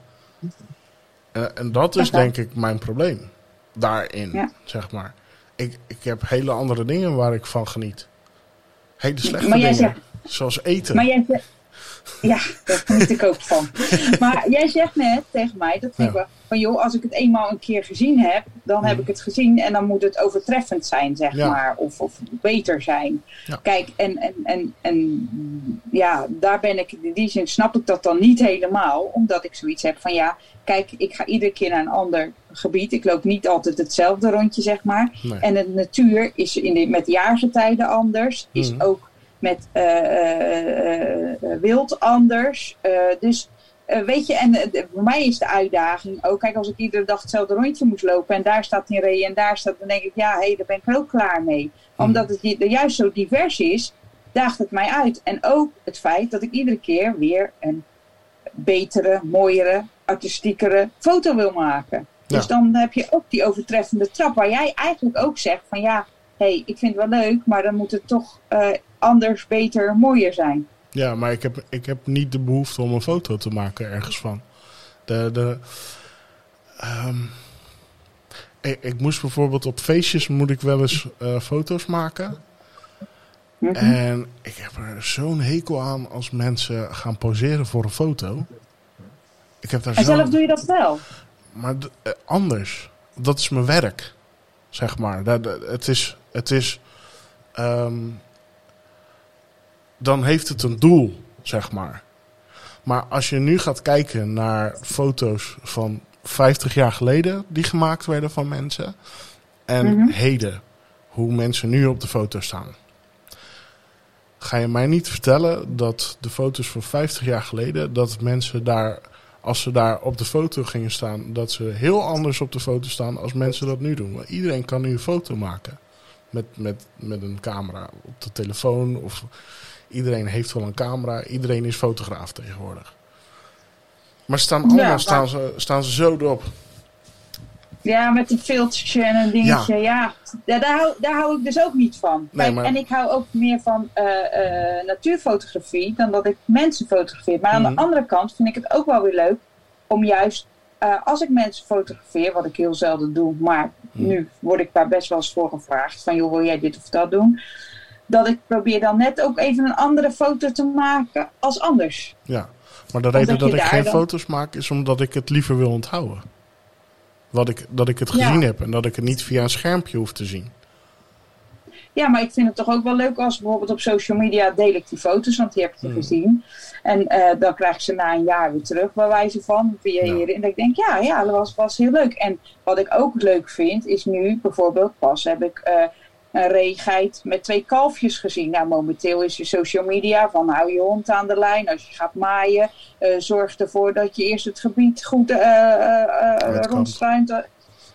En, en dat is denk ik mijn probleem. Daarin, Ja. zeg maar. Ik, ik heb hele andere dingen waar ik van geniet. Hele slechte Maar jij dingen. Zoals eten. Maar jij zegt... Ja, daar geniet ik ook van. Maar jij zegt net tegen mij, dat vind ik wel, van joh, als ik het eenmaal een keer gezien heb, dan heb ik het gezien en dan moet het overtreffend zijn, zeg Ja. maar. Of, of beter zijn. Ja. Kijk, en, en, en, en ja, daar ben ik, in die zin snap ik dat dan niet helemaal, omdat ik zoiets heb van ja, kijk, ik ga iedere keer naar een ander gebied. Ik loop niet altijd hetzelfde rondje, zeg maar. Nee. En de natuur is in de, met jaargetijden anders. Is Mhm. ook met eh, eh, eh, wild anders. Dus weet je, en voor mij is de uitdaging ook, kijk, als ik iedere dag hetzelfde rondje moest lopen en daar staat een ree en daar staat, dan denk ik, ja, hé, daar ben ik ook klaar mee. Omdat het er juist zo divers is, daagt het mij uit. En ook het feit dat ik iedere keer weer een betere, mooiere, artistiekere foto wil maken. Ja. Dus dan heb je ook die overtreffende trap, waar jij eigenlijk ook zegt van ja, hé, hey, ik vind het wel leuk, maar dan moet het toch anders, beter, mooier zijn. Ja, maar ik heb, ik heb niet de behoefte om een foto te maken ergens van. De, de, ehm, ik, ik moest bijvoorbeeld op feestjes moet ik wel eens eh, foto's maken. Mhm. En ik heb er zo'n hekel aan als mensen gaan poseren voor een foto. Ik heb daar En zelf doe je dat wel. Maar eh, anders. Dat is mijn werk. Zeg maar. Dat, dat- het is. Het is ehm, dan heeft het een doel, zeg maar. Maar als je nu gaat kijken naar foto's van 50 jaar geleden die gemaakt werden van mensen. En Mhm. heden, hoe mensen nu op de foto staan. Ga je mij niet vertellen dat de foto's van 50 jaar geleden, dat mensen daar, als ze daar op de foto gingen staan, dat ze heel anders op de foto staan als mensen dat nu doen. Want iedereen kan nu een foto maken met, met, met een camera op de telefoon. Of iedereen heeft wel een camera, iedereen is fotograaf tegenwoordig. Maar staan allemaal maar- staan, ze, staan ze zo erop. Ja, met een filtertje en een dingetje. Ja, Ja, daar, hou, daar hou ik dus ook niet van. Nee, Kijk, maar- En ik hou ook meer van eh, eh, natuurfotografie dan dat ik mensen fotografeer. Maar aan Mhm. de andere kant vind ik het ook wel weer leuk om juist, eh, als ik mensen fotografeer, wat ik heel zelden doe, maar Mhm. nu word ik daar best wel eens voor gevraagd: van joh, wil jij dit of dat doen? Dat ik probeer dan net ook even een andere foto te maken als anders. Ja, maar de reden dat je ik geen dan- foto's maak is omdat ik het liever wil onthouden. Wat ik, dat ik het Ja. gezien heb en dat ik het niet via een schermpje hoef te zien. Ja, maar ik vind het toch ook wel leuk als bijvoorbeeld op social media deel ik die foto's, want die heb ik Hmm. gezien. En eh, dan krijg ik ze na een jaar weer terug, bij wijze van, via Ja. hierin. En ik denk, ja, ja, dat was, was heel leuk. En wat ik ook leuk vind, is nu bijvoorbeeld pas heb ik eh, een reegeit met twee kalfjes gezien. Nou, momenteel is je social media van hou je hond aan de lijn als je gaat maaien. eh, zorg ervoor dat je eerst het gebied goed eh eh, eh, Uitkampt. rondstruint.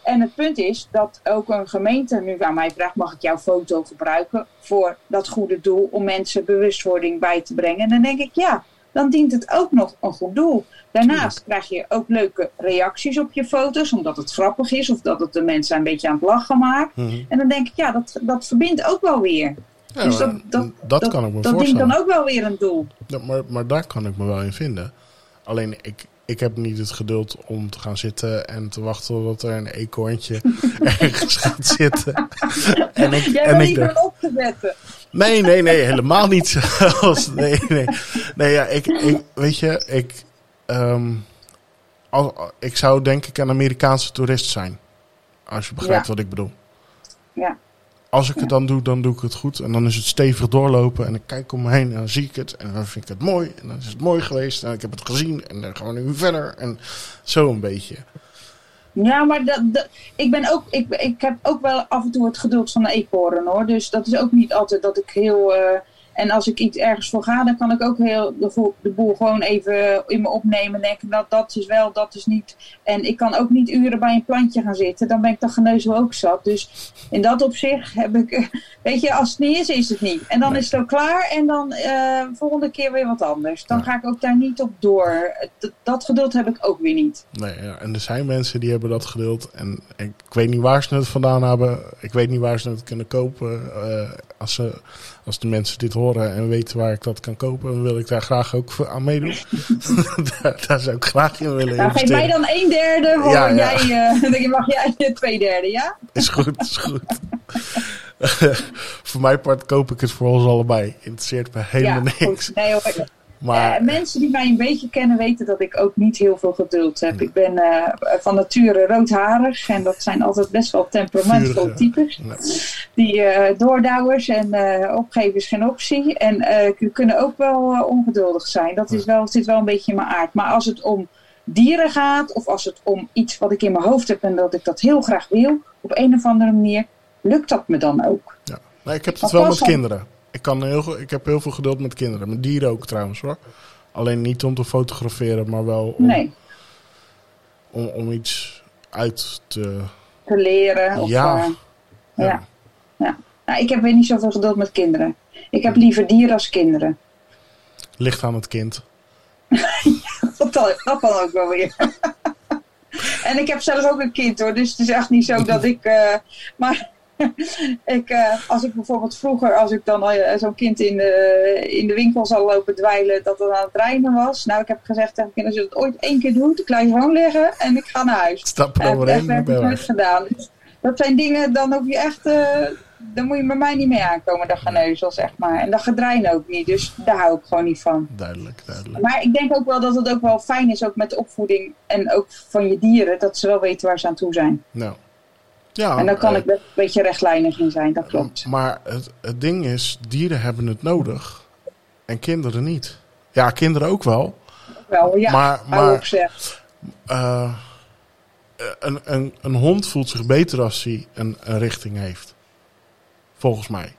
En het punt is dat ook een gemeente nu aan mij vraagt: mag ik jouw foto gebruiken voor dat goede doel om mensen bewustwording bij te brengen? En dan denk ik ja, dan dient het ook nog een goed doel. Daarnaast krijg je ook leuke reacties op je foto's, omdat het grappig is of dat het de mensen een beetje aan het lachen maakt. Mhm. En dan denk ik ja, dat, dat verbindt ook wel weer. Ja, Dus maar dat- dat- kan ik me Dat dient voorstellen. dan ook wel weer een doel. Ja, maar, maar daar kan ik me wel in vinden. Alleen ik, ik heb niet het geduld om te gaan zitten en te wachten tot er een eekhoorntje ergens gaat zitten. En ik, Jij en bent ik liever er- op te zetten. Nee, nee, nee, helemaal niet zelfs. Nee, nee. Nee, ja, ik, ik weet je, ik, ehm, al, ik zou denk ik een Amerikaanse toerist zijn. Als je begrijpt Ja. wat ik bedoel. Ja. Als ik het dan doe, dan doe ik het goed. En dan is het stevig doorlopen. En ik kijk om me heen en dan zie ik het. En dan vind ik het mooi. En dan is het mooi geweest. En ik heb het gezien. En dan gaan we nu verder. En zo een beetje. Ja, maar dat, ik, ben ook, ik, ik heb ook wel af en toe het geduld van een eekhoorn hoor. Dus dat is ook niet altijd dat ik heel. eh, en als ik iets ergens voor ga, dan kan ik ook heel de, de boel gewoon even in me opnemen. En denken, dat, dat is wel, dat is niet. En ik kan ook niet uren bij een plantje gaan zitten. Dan ben ik dat geneuzel ook zat. Dus in dat opzicht heb ik. Weet je, als het niet is, is het niet. En dan Nee. is het ook klaar. En dan eh volgende keer weer wat anders. Dan Ja. ga ik ook daar niet op door. Dat, dat geduld heb ik ook weer niet. Nee, ja. En er zijn mensen die hebben dat geduld. En ik, ik weet niet waar ze het vandaan hebben. Ik weet niet waar ze het kunnen kopen. Eh, als, ze, als de mensen dit horen en weten waar ik dat kan kopen, dan wil ik daar graag ook aan meedoen. daar, daar zou ik graag in willen Nou, geef mij dan een derde, voor Ja, jij, eh, dan mag jij twee derde, ja? Is goed, is goed. voor mijn part koop ik het voor ons allebei. Interesseert me helemaal ja, niks. goed. Nee, hoor. Maar Eh, mensen die mij een beetje kennen weten dat ik ook niet heel veel geduld heb. Ik ben eh, van nature roodharig en dat zijn altijd best wel temperamentvolle types. Die eh doordouwers en opgeven is geen optie. En kunnen ook wel ongeduldig zijn. Dat is wel, zit wel een beetje in mijn aard. Maar als het om dieren gaat of als het om iets wat ik in mijn hoofd heb en dat ik dat heel graag wil, op een of andere manier, lukt dat me dan ook. ja. ik heb het wel met kinderen. Ik, kan heel, ik heb heel veel geduld met kinderen. Met dieren ook trouwens hoor. Alleen niet om te fotograferen, maar wel om, Nee, om, om iets uit te... te leren. Of, Ja. eh, Ja. ja. Nou, ik heb weer niet zoveel geduld met kinderen. Ik heb liever dieren als kinderen. Ligt aan het kind. Dat, dat kan ook wel weer. en ik heb zelf ook een kind hoor, dus het is echt niet zo dat ik. eh, maar ik, eh, als ik bijvoorbeeld vroeger, als ik dan eh, zo'n kind in de, in de winkel zal lopen dweilen, dat het aan het reinen was. Nou, ik heb gezegd tegen kind, als je het ooit één keer doet, ik laat je gewoon liggen en ik ga naar huis. Stap er heb ik nooit gedaan. Dus dat zijn dingen, dan hoef je echt. eh, dan moet je bij mij niet mee aankomen, dat geneuzel, zeg maar. En dat gedrein ook niet, dus daar hou ik gewoon niet van. Duidelijk, duidelijk. Maar ik denk ook wel dat het ook wel fijn is, ook met de opvoeding en ook van je dieren, dat ze wel weten waar ze aan toe zijn. Nou. Ja, en dan kan eh, ik best een beetje rechtlijnig in zijn, dat klopt. Maar het, het ding is, dieren hebben het nodig. En kinderen niet. Ja, kinderen ook wel. Wel, ja, maar maar eh, eh, een, een, een hond voelt zich beter als hij een, een richting heeft. Volgens mij.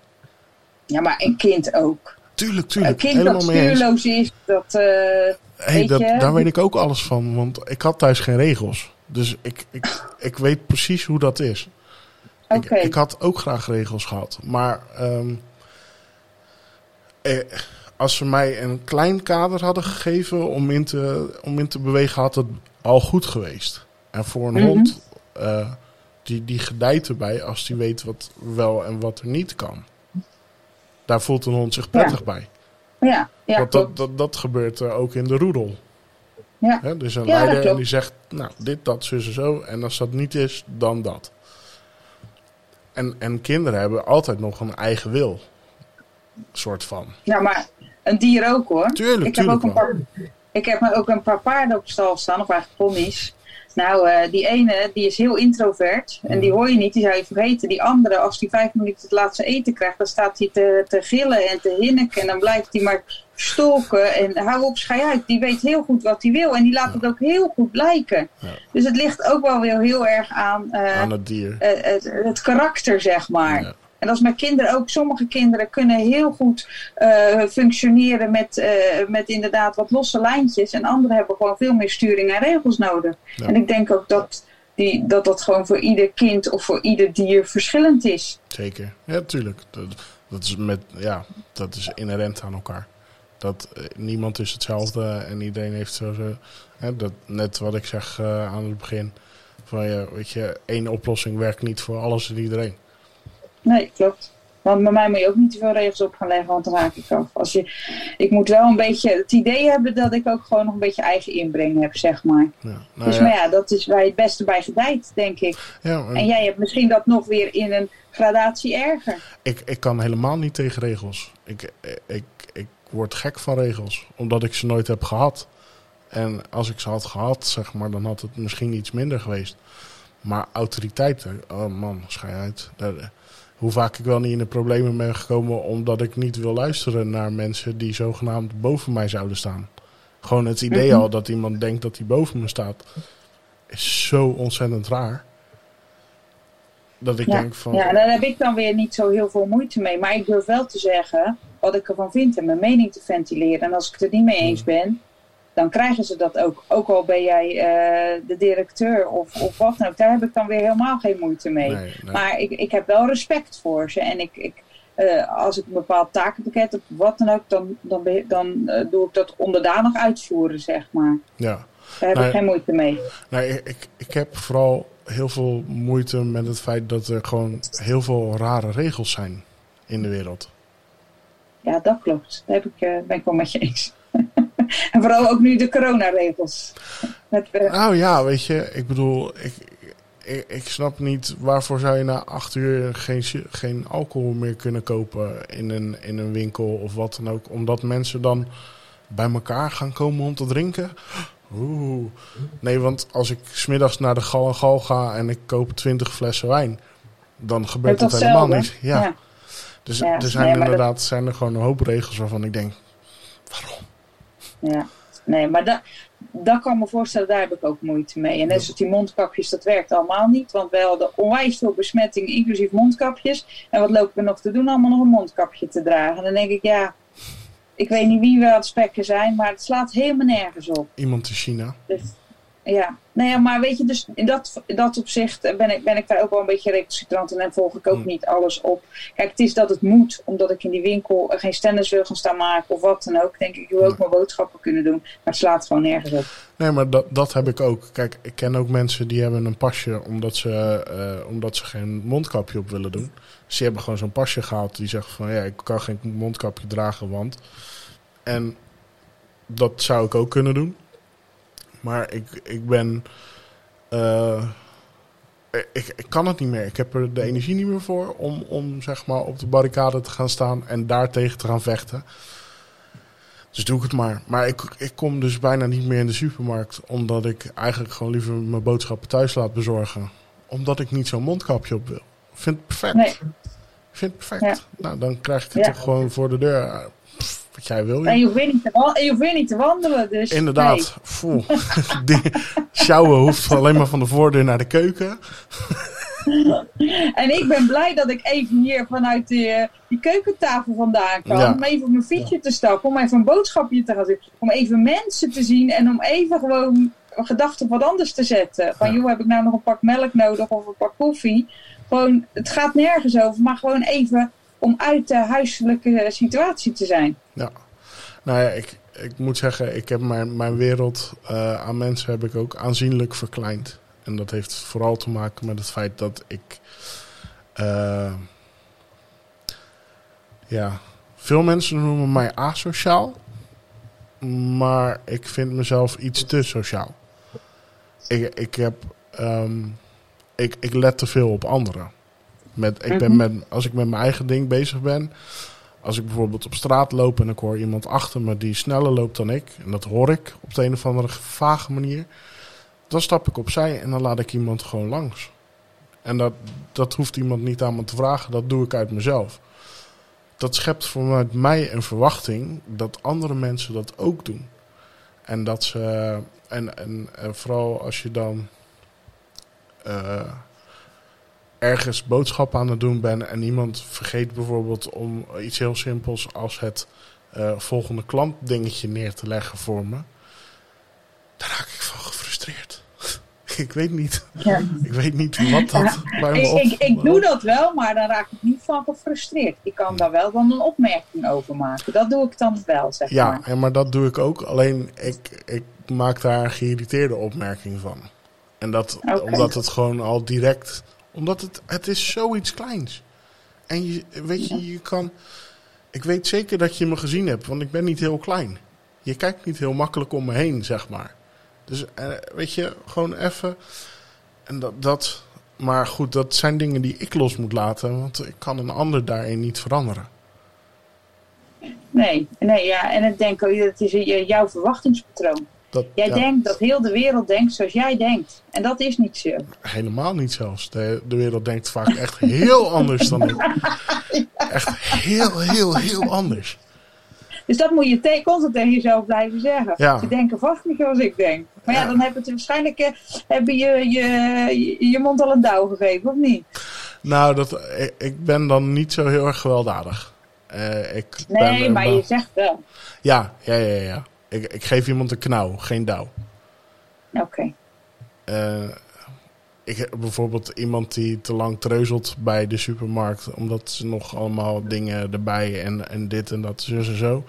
Ja, maar een kind ook. Tuurlijk, Een tuurlijk. kind helemaal dat stuurloos is, dat... eh, Hey, dat, daar weet ik ook alles van, want ik had thuis geen regels. Dus ik, ik, ik weet precies hoe dat is. Oké. Ik, ik had ook graag regels gehad. Maar ehm, eh, als ze mij een klein kader hadden gegeven om in te, om in te bewegen, had het al goed geweest. En voor een Mhm. hond, eh, die, die gedijt erbij als die weet wat wel en wat er niet kan. Daar voelt een hond zich prettig bij. Ja, ja Want dat, dat, dat gebeurt er ook in de roedel. Ja. Hè, dus een Ja, leider en die zegt, nou, dit, dat, zus en zo. En als dat niet is, dan dat. En, en kinderen hebben altijd nog een eigen wil. Soort van. Ja, maar een dier ook hoor. Tuurlijk, ik, heb ook een paar, ik heb ook een paar paarden op stal staan, of eigenlijk ponies. Nou, eh, die ene die is heel introvert. En die hoor je niet, die zou je vergeten. Die andere, als die vijf minuten het laatste eten krijgt, dan staat hij te, te gillen en te hinniken. En dan blijft hij maar stolken. En hou op, schei uit. Die weet heel goed wat hij wil. En die laat het ook heel goed blijken. Ja. Dus het ligt ook wel weer heel erg aan, eh, aan het dier. eh, het, het karakter, zeg maar. Ja. En dat is met kinderen ook. Sommige kinderen kunnen heel goed eh, functioneren met, eh, met inderdaad wat losse lijntjes. En anderen hebben gewoon veel meer sturing en regels nodig. Ja. En ik denk ook dat, die, dat dat gewoon voor ieder kind of voor ieder dier verschillend is. Zeker. Ja, tuurlijk. Dat, dat, is met, ja, dat is inherent aan elkaar. Dat, eh, niemand is hetzelfde en iedereen heeft zo... dat, net wat ik zeg aan het begin. Van, ja, weet je, één oplossing werkt niet voor alles en iedereen. Nee, klopt. Want bij mij moet je ook niet te veel regels op gaan leggen, want dan raak ik af. Als je, ik moet wel een beetje het idee hebben dat ik ook gewoon nog een beetje eigen inbreng heb, zeg maar. Ja, nou dus ja, maar ja, dat is waar je het beste bij gedijt, denk ik. ja, en En jij hebt misschien dat nog weer in een gradatie erger. ik, ik kan helemaal niet tegen regels. Ik, ik, ik word gek van regels, omdat ik ze nooit heb gehad. En als ik ze had gehad, zeg maar, dan had het misschien iets minder geweest. Maar autoriteiten, oh man, schij uit. Hoe vaak ik wel niet in de problemen ben gekomen omdat ik niet wil luisteren naar mensen die zogenaamd boven mij zouden staan. Gewoon het idee Mhm. al dat iemand denkt dat hij boven me staat, is zo ontzettend raar. Dat ik Ja, denk van, ja, daar heb ik dan weer niet zo heel veel moeite mee. Maar ik durf wel te zeggen wat ik ervan vind en mijn mening te ventileren. En als ik het er niet mee eens ben, dan krijgen ze dat ook. Ook al ben jij eh, de directeur of, of wat dan ook. Daar heb ik dan weer helemaal geen moeite mee. nee, nee. Maar ik, ik heb wel respect voor ze. En ik, ik, eh, als ik een bepaald takenpakket heb, wat dan ook, dan, dan, eh, doe ik dat onderdanig uitvoeren, zeg maar. ja. Daar heb Nee. ik geen moeite mee. Nee, ik, ik heb vooral heel veel moeite met het feit dat er gewoon heel veel rare regels zijn in de wereld. Ja, dat klopt. Daar heb ik, ben ik wel met je eens. en vooral ook nu de coronaregels. Met, eh, Nou ja, weet je, ik bedoel, ik, ik, ik snap niet waarvoor zou je na acht uur geen, geen alcohol meer kunnen kopen in een, in een winkel of wat dan ook. Omdat mensen dan bij elkaar gaan komen om te drinken. Oeh. Nee, want als ik smiddags naar de Gal en Gal ga en ik koop twintig flessen wijn, dan gebeurt dat helemaal niet. Ja. ja. Dus Ja, er zijn nee, maar dat- inderdaad zijn er gewoon een hoop regels waarvan ik denk, waarom? Ja, nee, maar dat, dat kan me voorstellen, daar heb ik ook moeite mee. En net zoals die mondkapjes, dat werkt allemaal niet. Want we hadden onwijs veel besmetting, inclusief mondkapjes. En wat lopen we nog te doen? Allemaal nog een mondkapje te dragen. En dan denk ik, ja, ik weet niet wie we aan het spekken zijn, maar het slaat helemaal nergens op. Iemand in China. Dus, ja, nou ja, maar weet je, dus in dat, in dat opzicht ben ik, ben ik daar ook wel een beetje recalcitrant in en volg ik ook Hmm. niet alles op. Kijk, het is dat het moet, omdat ik in die winkel geen standards wil gaan staan maken of wat dan ook. Denk ik, ik wil ook mijn boodschappen kunnen doen, maar het slaat gewoon nergens op. Nee, maar dat, dat heb ik ook. Kijk, ik ken ook mensen die hebben een pasje omdat ze, eh, omdat ze geen mondkapje op willen doen. Dus die hebben gewoon zo'n pasje gehaald die zegt van ja, ik kan geen mondkapje dragen, want. En dat zou ik ook kunnen doen. Maar ik, ik ben. eh, ik, ik kan het niet meer. Ik heb er de energie niet meer voor om, om zeg maar op de barricade te gaan staan en daartegen te gaan vechten. Dus doe ik het maar. Maar ik, ik kom dus bijna niet meer in de supermarkt. Omdat ik eigenlijk gewoon liever mijn boodschappen thuis laat bezorgen. Omdat ik niet zo'n mondkapje op wil. Ik vind het perfect. Nee. Ik vind het perfect. Ja. Nou, dan krijg ik het Ja. toch gewoon voor de deur. Pff, wat jij wil. En je hoeft weer niet te, wa- en je hoeft weer niet te wandelen. Dus Inderdaad. Voel. Die sjouwen hoeft alleen maar van de voordeur naar de keuken. nee. En ik ben blij dat ik even hier vanuit de, die keukentafel vandaan kan. Ja. Om even op mijn fietsje te stappen. Om even een boodschapje te gaan doen. Om even mensen te zien. En om even gewoon gedachten op wat anders te zetten. Van Ja. joh, heb ik nou nog een pak melk nodig of een pak koffie? Gewoon, het gaat nergens over. Maar gewoon even om uit de huiselijke situatie te zijn. Ja. Nou ja, ik, ik moet zeggen, ik heb mijn, mijn wereld eh, aan mensen heb ik ook aanzienlijk verkleind. En dat heeft vooral te maken met het feit dat ik... eh, ja, veel mensen noemen mij asociaal. Maar ik vind mezelf iets te sociaal. Ik, ik heb... ehm, ik, ik let te veel op anderen. Met, ik ben met, als ik met mijn eigen ding bezig ben... Als ik bijvoorbeeld op straat loop en ik hoor iemand achter me die sneller loopt dan ik, en dat hoor ik op de een of andere vage manier, dan stap ik opzij en dan laat ik iemand gewoon langs. En dat, dat hoeft iemand niet aan me te vragen, dat doe ik uit mezelf. Dat schept vanuit mij een verwachting dat andere mensen dat ook doen. En dat ze, en, en, vooral als je dan eh, ergens boodschappen aan het doen ben en iemand vergeet bijvoorbeeld om iets heel simpels als het eh, volgende klant dingetje neer te leggen voor me, daar raak ik van gefrustreerd. ik weet niet, Ja. ik weet niet wat dat bij me Ik, op. ik, ik doe dat wel, maar dan raak ik niet van gefrustreerd. Ik kan daar wel dan een opmerking over maken. Dat doe ik dan wel, zeg Ja, maar. en maar dat doe ik ook. Alleen ik, ik maak daar een geïrriteerde opmerking van. En dat omdat het gewoon al direct. Omdat het, het is zoiets kleins. En je, weet je, je kan. Ik weet zeker dat je me gezien hebt, want ik ben niet heel klein. Je kijkt niet heel makkelijk om me heen, zeg maar. Dus eh, weet je, gewoon even. En dat, dat. Maar goed, dat zijn dingen die ik los moet laten, want ik kan een ander daarin niet veranderen. Nee, nee, ja. En ik denk ook, dat is je- jouw verwachtingspatroon. Dat, Jij ja. denkt dat heel de wereld denkt zoals jij denkt. En dat is niet zo. Helemaal niet zelfs. De, de wereld denkt vaak echt heel anders dan ik. Echt heel, heel, heel anders. Dus dat moet je te- constant tegen jezelf blijven zeggen. Ja. Ze denken vast niet zoals ik denk. Maar ja, dan heb het waarschijnlijk eh, heb je, je, je je mond al een douw gegeven, of niet? Nou, dat, ik, ik ben dan niet zo heel erg gewelddadig. Eh, ik Nee, ben, maar ben- je zegt wel. Ja, ja, ja, ja. Ik, ik geef iemand een knauw, geen douw. Oké. Eh, ik heb bijvoorbeeld iemand die te lang treuzelt bij de supermarkt. Omdat ze nog allemaal dingen erbij en, en dit en dat, zus en zo.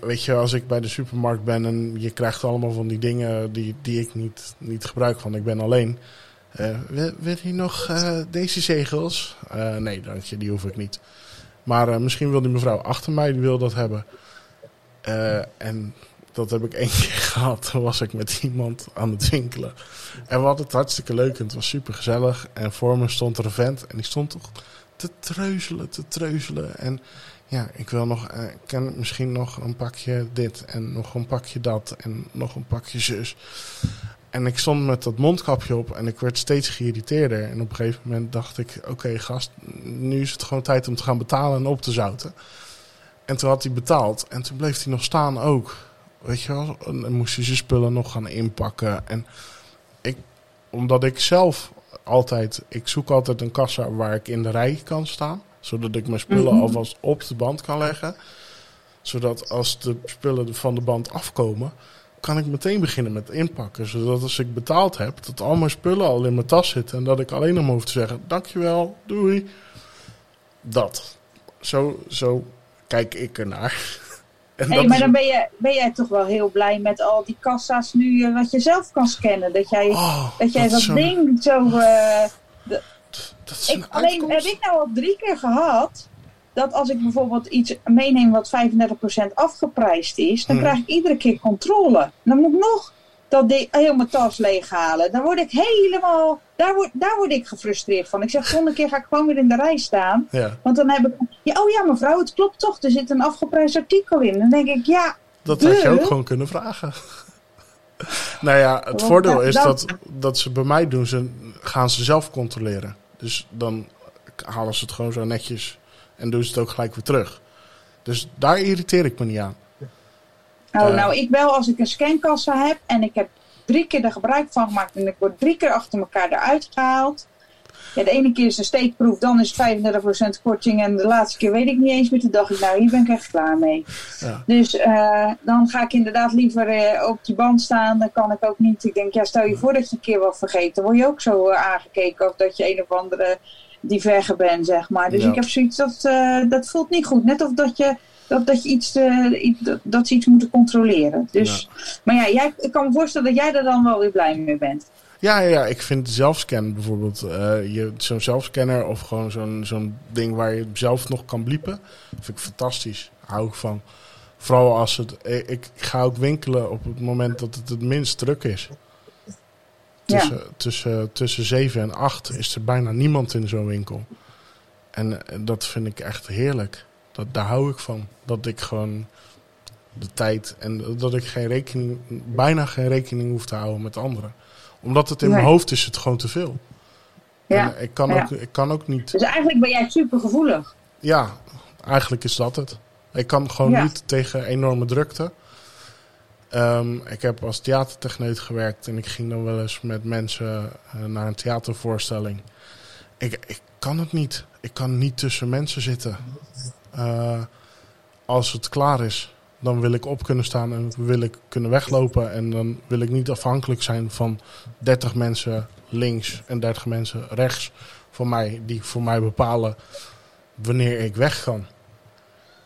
Weet je, als ik bij de supermarkt ben en je krijgt allemaal van die dingen die, die ik niet, niet gebruik, want ik ben alleen. Eh, wil, wil je nog eh, deze zegels? Nee, dank je, die hoef ik niet. Maar misschien wil die mevrouw achter mij, die wil dat hebben. Eh, en dat heb ik één keer gehad. Toen was ik met iemand aan het winkelen. En we hadden het hartstikke leuk en het was super gezellig. En voor me stond er een vent en die stond toch te treuzelen, te treuzelen. En ja, ik wil nog, eh, kan misschien nog een pakje dit en nog een pakje dat en nog een pakje zus. En ik stond met dat mondkapje op en ik werd steeds geïrriteerder. En op een gegeven moment dacht ik, oké gast, nu is het gewoon tijd om te gaan betalen en op te zouten. En toen had hij betaald en toen bleef hij nog staan ook. Weet je wel, en dan moest hij zijn spullen nog gaan inpakken. En ik, omdat ik zelf altijd, ik zoek altijd een kassa waar ik in de rij kan staan. Zodat ik mijn spullen Mhm. alvast op de band kan leggen. Zodat als de spullen van de band afkomen, kan ik meteen beginnen met inpakken. Zodat als ik betaald heb, dat al mijn spullen al in mijn tas zitten. En dat ik alleen nog hoef te zeggen, dankjewel, doei. Dat. Zo, zo kijk ik ernaar. En dat maar dan ben, je, ben jij toch wel heel blij met al die kassa's nu eh, wat je zelf kan scannen. Dat jij Oh, dat, jij dat ding zo... eh, dat is ik, een alleen heb ik nou al drie keer gehad dat als ik bijvoorbeeld iets meeneem wat 35% afgeprijsd is, dan Hmm. krijg ik iedere keer controle. Dan moet ik nog dat mijn tas leeghalen. Dan word ik helemaal, daar word, daar word ik gefrustreerd van. Ik zeg, volgende keer ga ik gewoon weer in de rij staan. Ja, Want dan heb ik, ja, oh ja mevrouw, het klopt toch, er zit een afgeprijsd artikel in. Dan denk ik, ja, dat had je ook gewoon kunnen vragen. nou ja, het voordeel is dat- dat, dat ze bij mij doen, ze, gaan ze zelf controleren. Dus dan halen ze het gewoon zo netjes en doen ze het ook gelijk weer terug. Dus daar irriteer ik me niet aan. Oh, Eh. nou, ik wel als ik een scankassa heb en ik heb drie keer er gebruik van gemaakt en ik word drie keer achter elkaar eruit gehaald. Ja, de ene keer is een steekproef, dan is het 35% korting en de laatste keer weet ik niet eens meer. Toen dacht ik, nou, hier ben ik echt klaar mee. Ja. Dus eh, dan ga ik inderdaad liever eh, op die band staan. Dan kan ik ook niet. Ik denk, ja, stel je voor dat je een keer wat vergeet. Dan word je ook zo aangekeken of dat je een of andere diverge bent, zeg maar. Dus Ja. ik heb zoiets, dat, dat voelt niet goed. Net of dat je, dat, dat je iets, eh, dat, dat ze iets moeten controleren. Dus, Maar ja, jij, ik kan me voorstellen dat jij er dan wel weer blij mee bent. Ja, ja, ja, ik vind zelfscan bijvoorbeeld, eh, je- zo'n zelfscanner of gewoon zo'n zo'n ding waar je zelf nog kan bliepen, vind ik fantastisch. Hou ik van. Vooral als het, ik, ik ga ook winkelen op het moment dat het het minst druk is. Ja. Tussen, tussen, tussen 7 en 8 is er bijna niemand in zo'n winkel. En eh, dat vind ik echt heerlijk. Dat, daar hou ik van. Dat ik gewoon de tijd en dat ik geen rekening, bijna geen rekening hoef te houden met anderen. Omdat het in mijn hoofd is het gewoon te veel. Ja. En ik kan, Ja. ook, ik kan ook niet. Dus eigenlijk ben jij super gevoelig. Ja, eigenlijk is dat het. Ik kan gewoon Ja. niet tegen enorme drukte. Ehm, ik heb als theatertechneut gewerkt en ik ging dan wel eens met mensen eh, naar een theatervoorstelling. Ik, ik kan het niet. Ik kan niet tussen mensen zitten. Eh, als het klaar is, dan wil ik op kunnen staan en wil ik kunnen weglopen. En dan wil ik niet afhankelijk zijn van 30 mensen links en 30 mensen rechts van mij, die voor mij bepalen wanneer ik weg kan.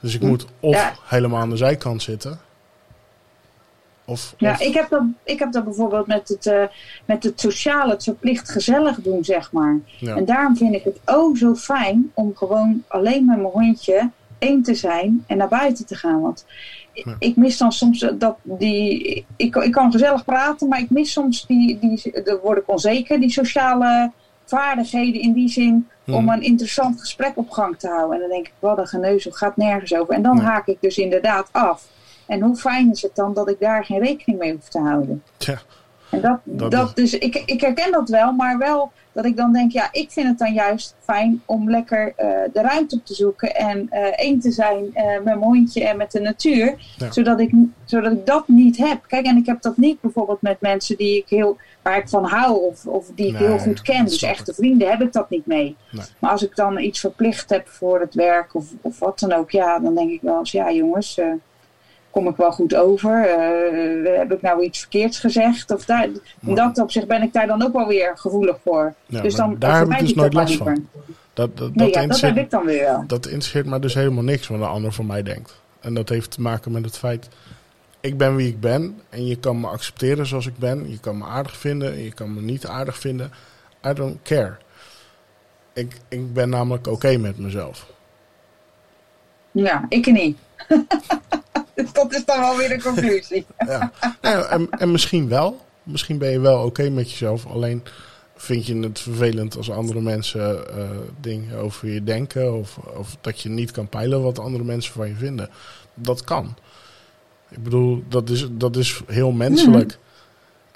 Dus ik Hm. moet of Ja. helemaal aan de zijkant zitten. Of, Ja, of- ik heb dat, ik heb dat bijvoorbeeld met het, eh, met het sociale, het verplicht gezellig doen, zeg maar. ja. En daarom vind ik het oh zo fijn om gewoon alleen met mijn hondje één te zijn en naar buiten te gaan. Want ik- Ja. ik mis dan soms dat die. Ik, ik kan gezellig praten, maar ik mis soms die. die dan word ik onzeker, die sociale vaardigheden in die zin. Hmm. Om een interessant gesprek op gang te houden. En dan denk ik, wat een geneuzel, gaat nergens over. En dan haak ik dus inderdaad af. En hoe fijn is het dan dat ik daar geen rekening mee hoef te houden? Tja, En dat, Dat dat, dus ik, ik herken dat wel, maar wel dat ik dan denk, ja, ik vind het dan juist fijn om lekker eh, de ruimte op te zoeken en eh één te zijn eh, met mijn hondje en met de natuur, Ja. zodat, ik, zodat ik dat niet heb. Kijk, en ik heb dat niet bijvoorbeeld met mensen die ik heel, waar ik van hou of, of die ik Nee, heel goed ken. Dus echte vrienden heb ik dat niet mee. Nee. Maar als ik dan iets verplicht heb voor het werk of, of wat dan ook, ja, dan denk ik wel eens, ja jongens, kom ik wel goed over? Eh, heb ik nou iets verkeerds gezegd? Of daar, in dat opzicht ben ik daar dan ook wel weer gevoelig voor. Ja, dus dan daar heb ik dus nooit last van. dat, dat, Nee, dat, ja, dat interesseert, heb ik dan weer wel. dat interesseert me dus helemaal niks wat een ander van mij denkt. En dat heeft te maken met het feit, ik ben wie ik ben. En je kan me accepteren zoals ik ben. Je kan me aardig vinden, je kan me niet aardig vinden. I don't care. Ik, ik ben namelijk oké met mezelf. Ja, ik niet. Dat is dan wel weer de conclusie. Ja. Nou, en, en misschien wel. Misschien ben je wel oké met jezelf. Alleen vind je het vervelend als andere mensen eh, dingen over je denken. Of, of dat je niet kan peilen wat andere mensen van je vinden. Dat kan. Ik bedoel, dat is, dat is heel menselijk.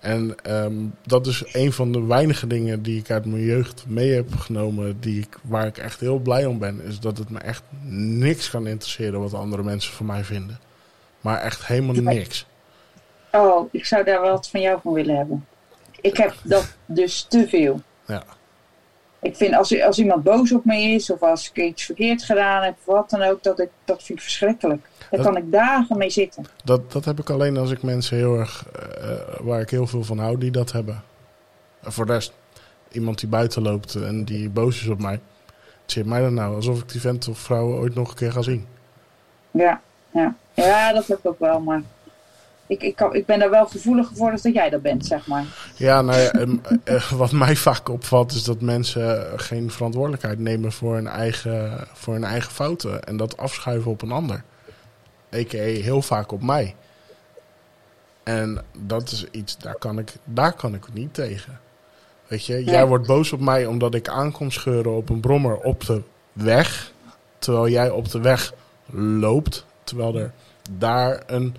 En ehm, dat is een van de weinige dingen die ik uit mijn jeugd mee heb genomen. Die ik, waar ik echt heel blij om ben. Is dat het me echt niks kan interesseren wat andere mensen van mij vinden. Maar echt helemaal niks. Oh, ik zou daar wat van jou van willen hebben. Ik heb dat dus te veel. Ja. Ik vind als, als iemand boos op me is, of als ik iets verkeerd gedaan heb, wat dan ook, dat, ik, dat vind ik verschrikkelijk. Daar Dat- kan ik dagen mee zitten. Dat, dat heb ik alleen als ik mensen heel erg, eh, waar ik heel veel van hou, die dat hebben. En voor de rest, iemand die buiten loopt en die boos is op mij. Het zit mij dan nou alsof ik die vent of vrouw ooit nog een keer ga zien. Ja, ja. Ja dat heb ik ook wel, maar ik, ik, kan, ik ben daar wel gevoeliger voor dat jij dat bent, zeg maar. Ja, nou ja, ehm, eh, wat mij vaak opvalt is dat mensen geen verantwoordelijkheid nemen voor hun eigen, voor hun eigen fouten. En dat afschuiven op een ander. A.k.a. heel vaak op mij. En dat is iets, daar kan ik, daar kan ik niet tegen. Weet je, jij wordt boos op mij omdat ik aankom scheuren op een brommer op de weg. Terwijl jij op de weg loopt. Terwijl er daar een,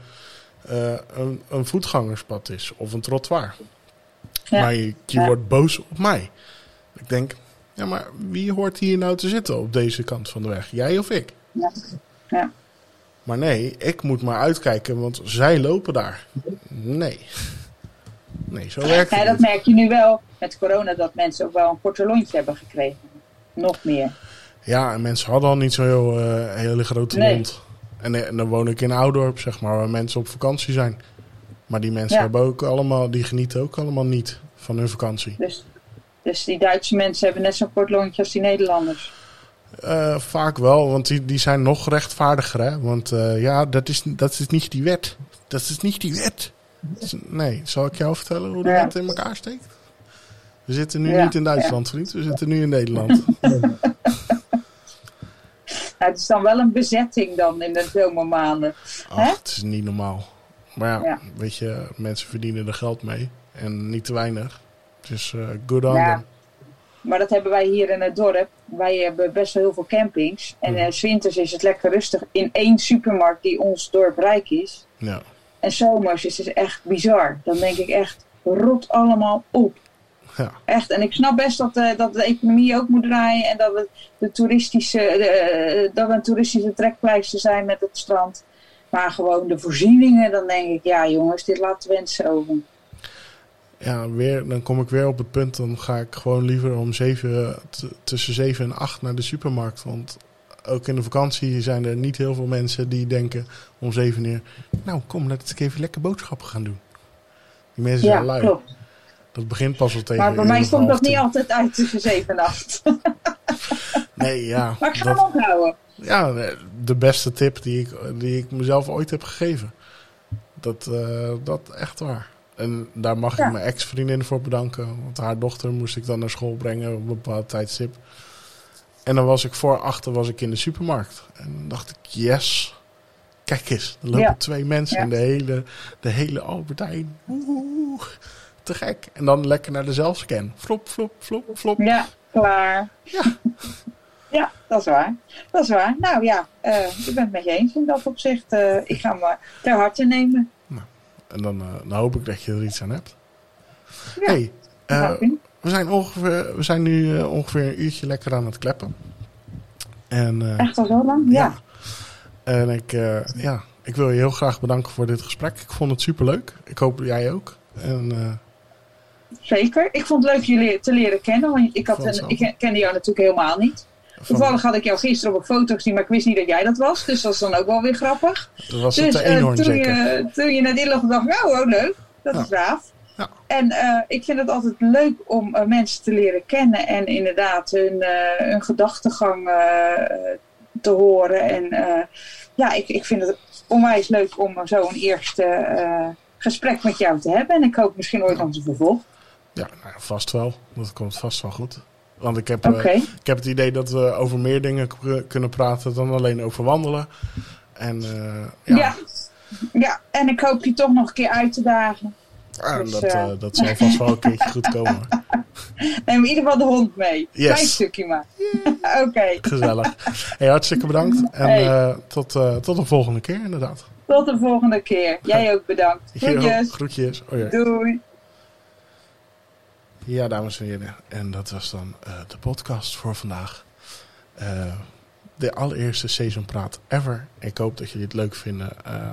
eh, een, een voetgangerspad is of een trottoir. Ja. Maar je, je Ja. wordt boos op mij. Ik denk, ja, maar wie hoort hier nou te zitten op deze kant van de weg? Jij of ik? Ja. Ja. Maar nee, ik moet maar uitkijken, want zij lopen daar. Nee. Nee, zo werkt Ja, het dat niet. merk je nu wel met corona, dat mensen ook wel een korte lontje hebben gekregen. Nog meer. Ja, en mensen hadden al niet zo'n heel, eh, hele grote Nee. mond. En, eh, en dan woon ik in Oudorp, zeg maar, waar mensen op vakantie zijn. Maar die mensen Ja. hebben ook allemaal, die genieten ook allemaal niet van hun vakantie. Dus, dus die Duitse mensen hebben net zo'n kort lontje als die Nederlanders. Eh, vaak wel, want die, die zijn nog rechtvaardiger. Hè? Want eh, ja, dat is, dat is niet die wet. Dat is niet die wet. Nee, zal ik jou vertellen hoe de Ja. wet in elkaar steekt? We zitten nu Ja, niet in Duitsland, vriend. We zitten nu in Nederland. Nou, het is dan wel een bezetting dan in de zomermaanden. Ach, het is niet normaal. Maar ja, Ja. weet je, mensen verdienen er geld mee. En niet te weinig. Dus eh good on Ja. them. Maar dat hebben wij hier in het dorp. Wij hebben best wel heel veel campings. En Mhm. eh, 's winters is het lekker rustig in één supermarkt die ons dorp rijk is. Ja. En zomers is het echt bizar. Dan denk ik echt, rot allemaal op. Ja. Echt. En ik snap best dat, eh, dat de economie ook moet draaien. En dat, het de toeristische, de, eh, dat we een toeristische trekpleister zijn met het strand. Maar gewoon de voorzieningen, dan denk ik, ja jongens, dit laat wensen over. Ja, weer, dan kom ik weer op het punt. Dan ga ik gewoon liever om zeven, tussen zeven en acht naar de supermarkt. Want ook in de vakantie zijn er niet heel veel mensen die denken om zeven uur... Nou, kom, laten we even lekker boodschappen gaan doen. Die mensen Ja, zijn lui. klopt. Dat begint pas al tegen Maar bij mij stond dat niet altijd uit tussen 7 en 8. Nee, ja. Maar ik ga dat- hem onthouden. Ja, de beste tip die ik, die ik mezelf ooit heb gegeven. Dat, eh, dat echt waar. En daar mag Ja. ik mijn ex-vriendin voor bedanken. Want haar dochter moest ik dan naar school brengen op een bepaald tijdstip. En dan was ik voor achter was ik in de supermarkt. En dan dacht ik, yes. Kijk eens, er lopen Ja. twee mensen Ja. in de hele, de hele Albertijn. Oeh, te gek. En dan lekker naar de zelfscan. Flop, flop, flop, flop. Ja, klaar. Ja. Ja, dat is waar. Dat is waar. Nou ja, eh, ik ben het met je eens in dat opzicht. Eh, ik ga hem eh, ter harte nemen. En dan, dan hoop ik dat je er iets aan hebt. Ja, hey, Nou. We zijn, ongeveer, we zijn nu ongeveer een uurtje lekker aan het kleppen. En, Echt al zo lang? Ja. En ik, ja, ik wil je heel graag bedanken voor dit gesprek. Ik vond het superleuk. Ik hoop jij ook. En, zeker. Ik vond het leuk je te leren kennen. Want ik, had een, ik kende jou natuurlijk helemaal niet. Toevallig had ik jou gisteren op een foto gezien, maar ik wist niet dat jij dat was. Dus dat is dan ook wel weer grappig. dat was het Dus de eh, toen, zeker. je, toen je net inlogde, dacht ik, oh, oh leuk. Dat Ja. is gaaf. Ja. En eh, ik vind het altijd leuk om eh, mensen te leren kennen en inderdaad hun, hun gedachtegang te horen. En ja, ik, ik vind het onwijs leuk om zo'n eerste gesprek met jou te hebben. En ik hoop misschien ooit nog te vervolgen. Ja, nou, ja, vast wel. Dat komt vast wel goed. Want ik heb, eh, ik heb het idee dat we over meer dingen kunnen praten dan alleen over wandelen. En eh, ja, Ja. ja. en ik hoop je toch nog een keer uit te dagen. ah, dus, dat, eh, dat zal vast wel een keertje goed komen. Neem in ieder geval de hond mee. Yes. Klein stukje maar. Oké, Gezellig. Hey, hartstikke bedankt. En Hey. tot, tot de volgende keer inderdaad. tot de volgende keer. Jij ook bedankt. Groetjes. groetjes. Oh, ja. Doei. Ja, dames en heren. En dat was dan eh, de podcast voor vandaag. Eh, de allereerste Seasonpraat ever. Ik hoop dat jullie het leuk vinden. Eh,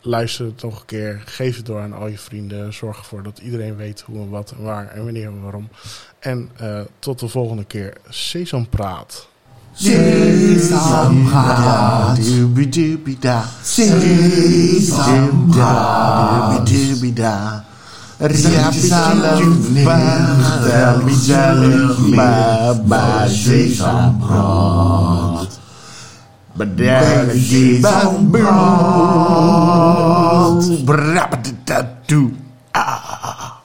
luister het nog een keer. Geef het door aan al je vrienden. Zorg ervoor dat iedereen weet hoe en wat en waar en wanneer en waarom. En eh, tot de volgende keer. Sesampraat. Sesampraat. Riapisala Bada Mijala Babaji Sambrot Babaji Sambrot Brabda Tattoo Ah